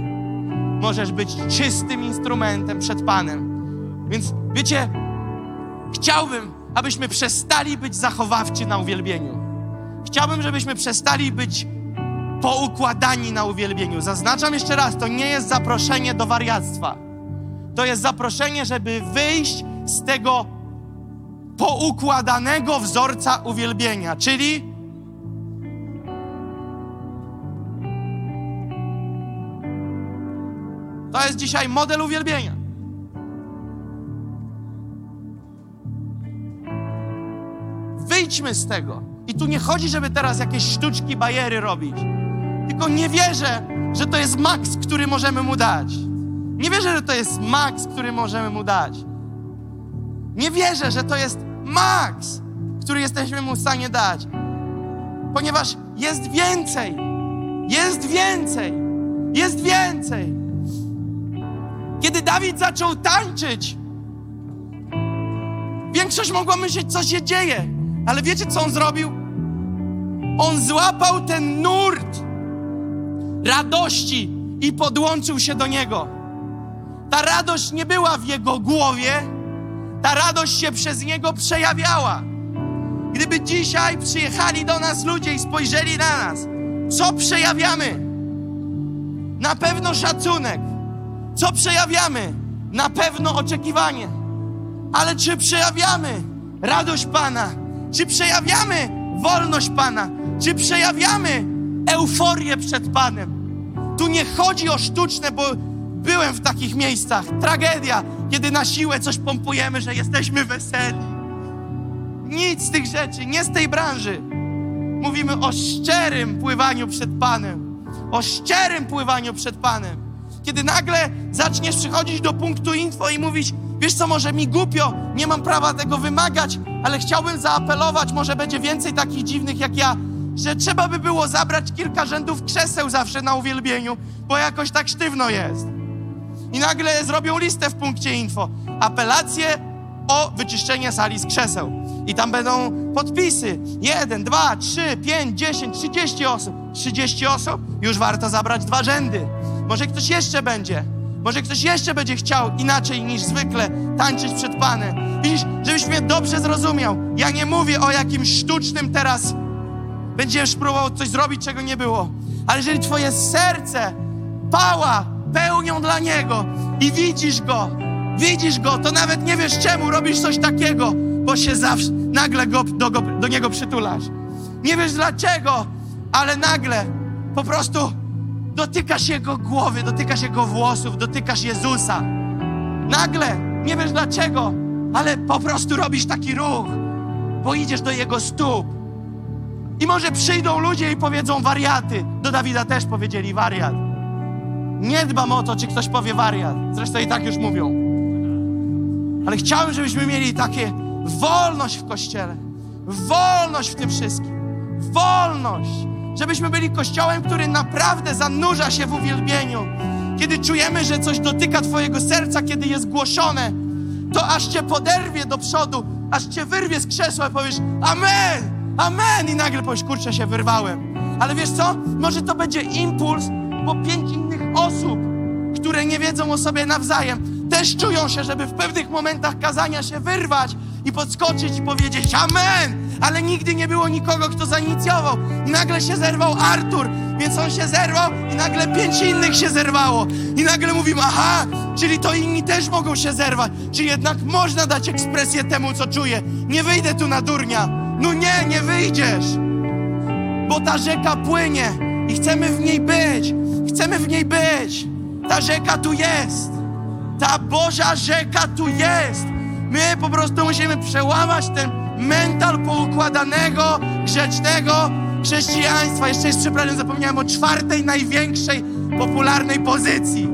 Możesz być czystym instrumentem przed Panem. Więc wiecie, chciałbym, abyśmy przestali być zachowawczy na uwielbieniu. Chciałbym, żebyśmy przestali być poukładani na uwielbieniu. Zaznaczam jeszcze raz, to nie jest zaproszenie do wariactwa. To jest zaproszenie, żeby wyjść z tego poukładanego wzorca uwielbienia, czyli to jest dzisiaj model uwielbienia. Wyjdźmy z tego. I tu nie chodzi, żeby teraz jakieś sztuczki, bajery robić. Tylko nie wierzę, że to jest maks, który możemy mu dać. Nie wierzę, że to jest maks, który możemy mu dać. Nie wierzę, że to jest maks, który jesteśmy mu w stanie dać. Ponieważ jest więcej. Jest więcej. Jest więcej. Kiedy Dawid zaczął tańczyć, większość mogła myśleć, co się dzieje. Ale wiecie, co on zrobił? On złapał ten nurt radości i podłączył się do niego. Ta radość nie była w jego głowie, ta radość się przez niego przejawiała. Gdyby dzisiaj przyjechali do nas ludzie i spojrzeli na nas, co przejawiamy? Na pewno szacunek. Co przejawiamy? Na pewno oczekiwanie. Ale czy przejawiamy radość Pana? Czy przejawiamy wolność Pana? Czy przejawiamy euforię przed Panem? Tu nie chodzi o sztuczne, bo byłem w takich miejscach. Tragedia, kiedy na siłę coś pompujemy, że jesteśmy weseli. Nic z tych rzeczy, nie z tej branży. Mówimy o szczerym pływaniu przed Panem. O szczerym pływaniu przed Panem. Kiedy nagle zaczniesz przychodzić do punktu info i mówić, wiesz co, może mi głupio, nie mam prawa tego wymagać, ale chciałbym zaapelować, może będzie więcej takich dziwnych jak ja, że trzeba by było zabrać kilka rzędów krzeseł zawsze na uwielbieniu, bo jakoś tak sztywno jest. I nagle zrobią listę w punkcie info. Apelacje o wyczyszczenie sali z krzeseł. I tam będą podpisy. Jeden, dwa, trzy, pięć, dziesięć, trzydzieści osób. Trzydzieści osób? Już warto zabrać dwa rzędy. Może ktoś jeszcze będzie. Może ktoś jeszcze będzie chciał inaczej niż zwykle tańczyć przed Panem. Widzisz, żebyś mnie dobrze zrozumiał. Ja nie mówię o jakimś sztucznym teraz będziesz próbował coś zrobić, czego nie było. Ale jeżeli twoje serce pała pełnią dla Niego i widzisz Go, widzisz Go, to nawet nie wiesz czemu robisz coś takiego, bo się zawsze, nagle go, do, go, do Niego przytulasz. Nie wiesz dlaczego, ale nagle po prostu dotykasz Jego głowy, dotykasz Jego włosów, dotykasz Jezusa. Nagle, nie wiesz dlaczego, ale po prostu robisz taki ruch, bo idziesz do Jego stóp. I może przyjdą ludzie i powiedzą wariaty. Do Dawida też powiedzieli wariat. Nie dbam o to, czy ktoś powie wariat. Zresztą i tak już mówią. Ale chciałem, żebyśmy mieli takie wolność w Kościele. Wolność w tym wszystkim. Wolność. Żebyśmy byli Kościołem, który naprawdę zanurza się w uwielbieniu. Kiedy czujemy, że coś dotyka Twojego serca, kiedy jest głoszone, to aż Cię poderwie do przodu, aż Cię wyrwie z krzesła i powiesz Amen! Amen! I nagle powiesz, kurczę, się wyrwałem. Ale wiesz co? Może to będzie impuls, bo pięć innych osób, które nie wiedzą o sobie nawzajem, też czują się, żeby w pewnych momentach kazania się wyrwać i podskoczyć i powiedzieć Amen! Ale nigdy nie było nikogo, kto zainicjował. I nagle się zerwał Artur, więc on się zerwał i nagle pięć innych się zerwało. I nagle mówimy, aha, czyli to inni też mogą się zerwać. Czyli jednak można dać ekspresję temu, co czuję. Nie wyjdę tu na durnia. No nie, nie wyjdziesz. Bo ta rzeka płynie i chcemy w niej być. Chcemy w niej być. Ta rzeka tu jest. Ta Boża rzeka tu jest. My po prostu musimy przełamać ten mental poukładanego, grzecznego chrześcijaństwa. Jeszcze jest, przepraszam, zapomniałem o czwartej największej popularnej pozycji.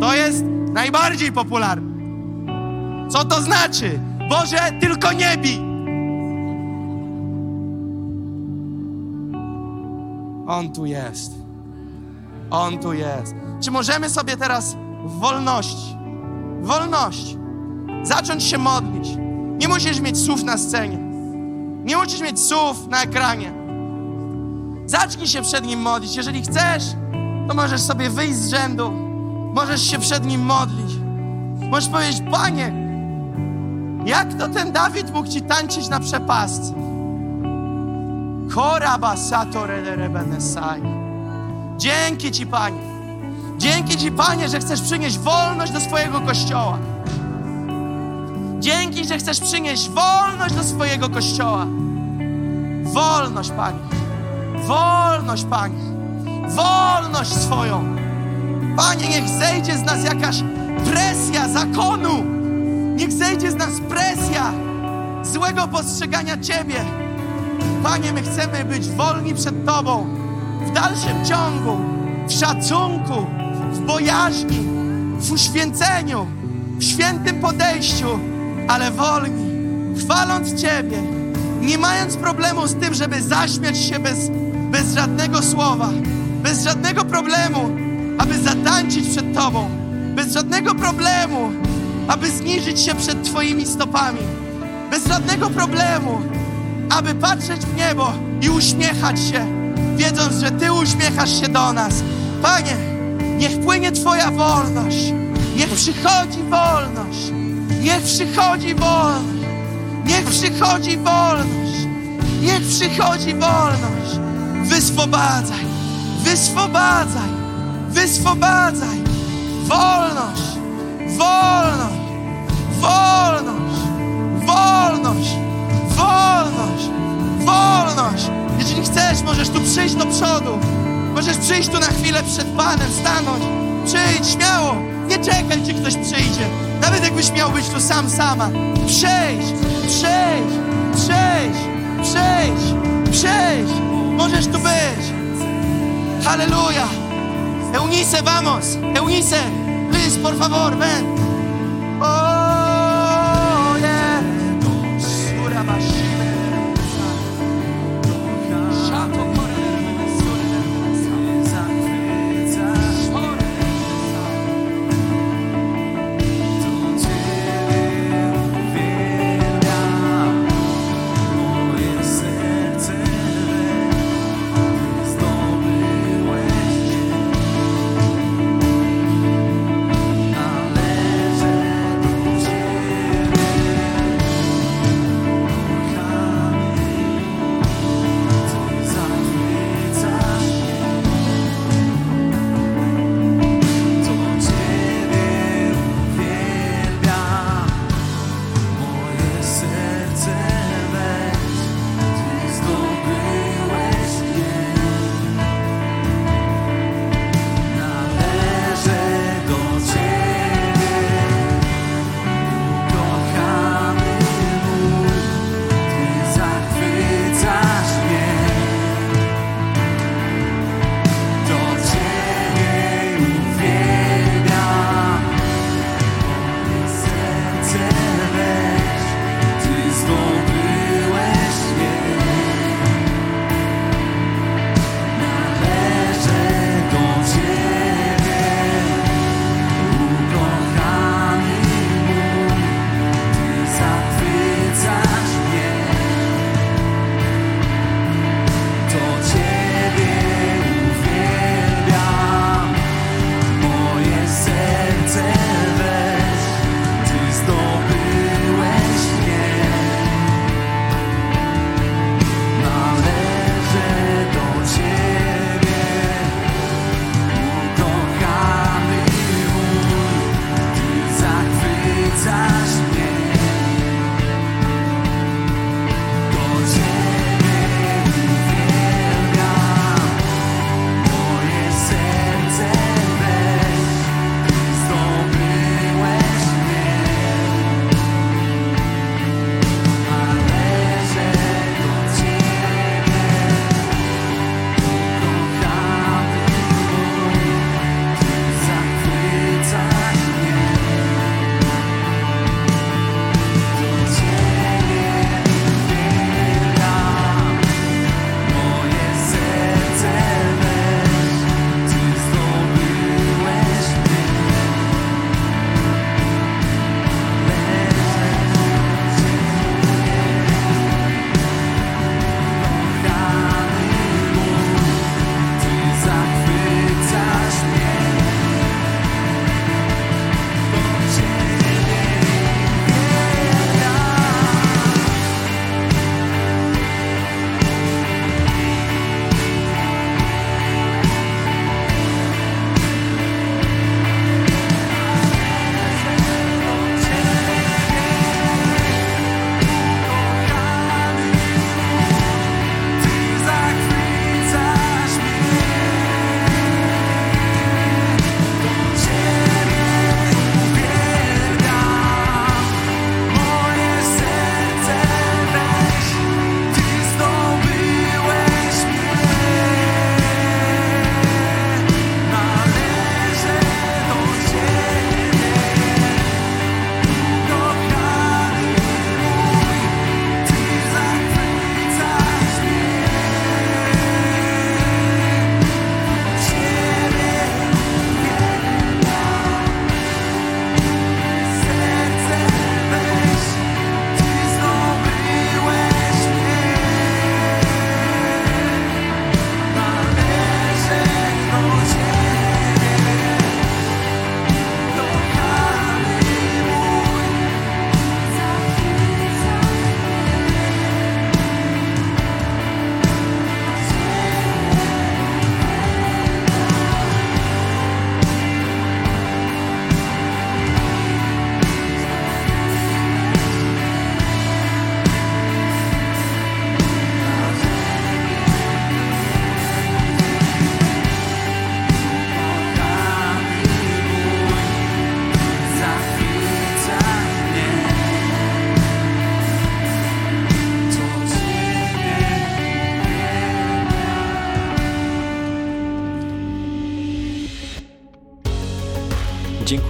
To jest najbardziej popularne. Co to znaczy? Boże, tylko nie bij. On tu jest. On tu jest. Czy możemy sobie teraz w wolności, w wolności zacząć się modlić? Nie musisz mieć słów na scenie. Nie musisz mieć słów na ekranie. Zacznij się przed Nim modlić. Jeżeli chcesz, to możesz sobie wyjść z rzędu. Możesz się przed Nim modlić. Możesz powiedzieć, Panie, jak to ten Dawid mógł Ci tańczyć na przepastce? Dzięki Ci, Panie. Dzięki Ci, Panie, że chcesz przynieść wolność do swojego kościoła. Dzięki, że chcesz przynieść wolność do swojego kościoła. Wolność, Panie. Wolność, Panie. Wolność swoją. Panie, niech zejdzie z nas jakaś presja zakonu. Niech zejdzie z nas presja złego postrzegania Ciebie. Panie, my chcemy być wolni przed Tobą w dalszym ciągu, w szacunku, w bojaźni, w uświęceniu, w świętym podejściu, ale wolni, chwaląc Ciebie, nie mając problemu z tym, żeby zaśmiać się bez, bez żadnego słowa, bez żadnego problemu, aby zatańczyć przed Tobą, bez żadnego problemu, aby zniżyć się przed Twoimi stopami, bez żadnego problemu, aby patrzeć w niebo i uśmiechać się, wiedząc, że Ty uśmiechasz się do nas. Panie, niech płynie Twoja wolność, niech przychodzi wolność, niech przychodzi wolność, niech przychodzi wolność, niech przychodzi wolność. Wyswobadzaj, wyswobadzaj, wyswobadzaj. Wolność, wolność, wolność, wolność, wolność, wolność. Jeżeli chcesz, możesz tu przyjść do przodu. Możesz przyjść tu na chwilę przed Panem, stanąć. Przyjdź, śmiało. Nie czekaj, czy ktoś przyjdzie. Nawet jakbyś miał być tu sam, sama. Przejdź, przejdź, przejdź, przejdź, przejdź. Możesz tu być. Halleluja. Eunice, vamos. Eunice, please, por favor, ven. Oh,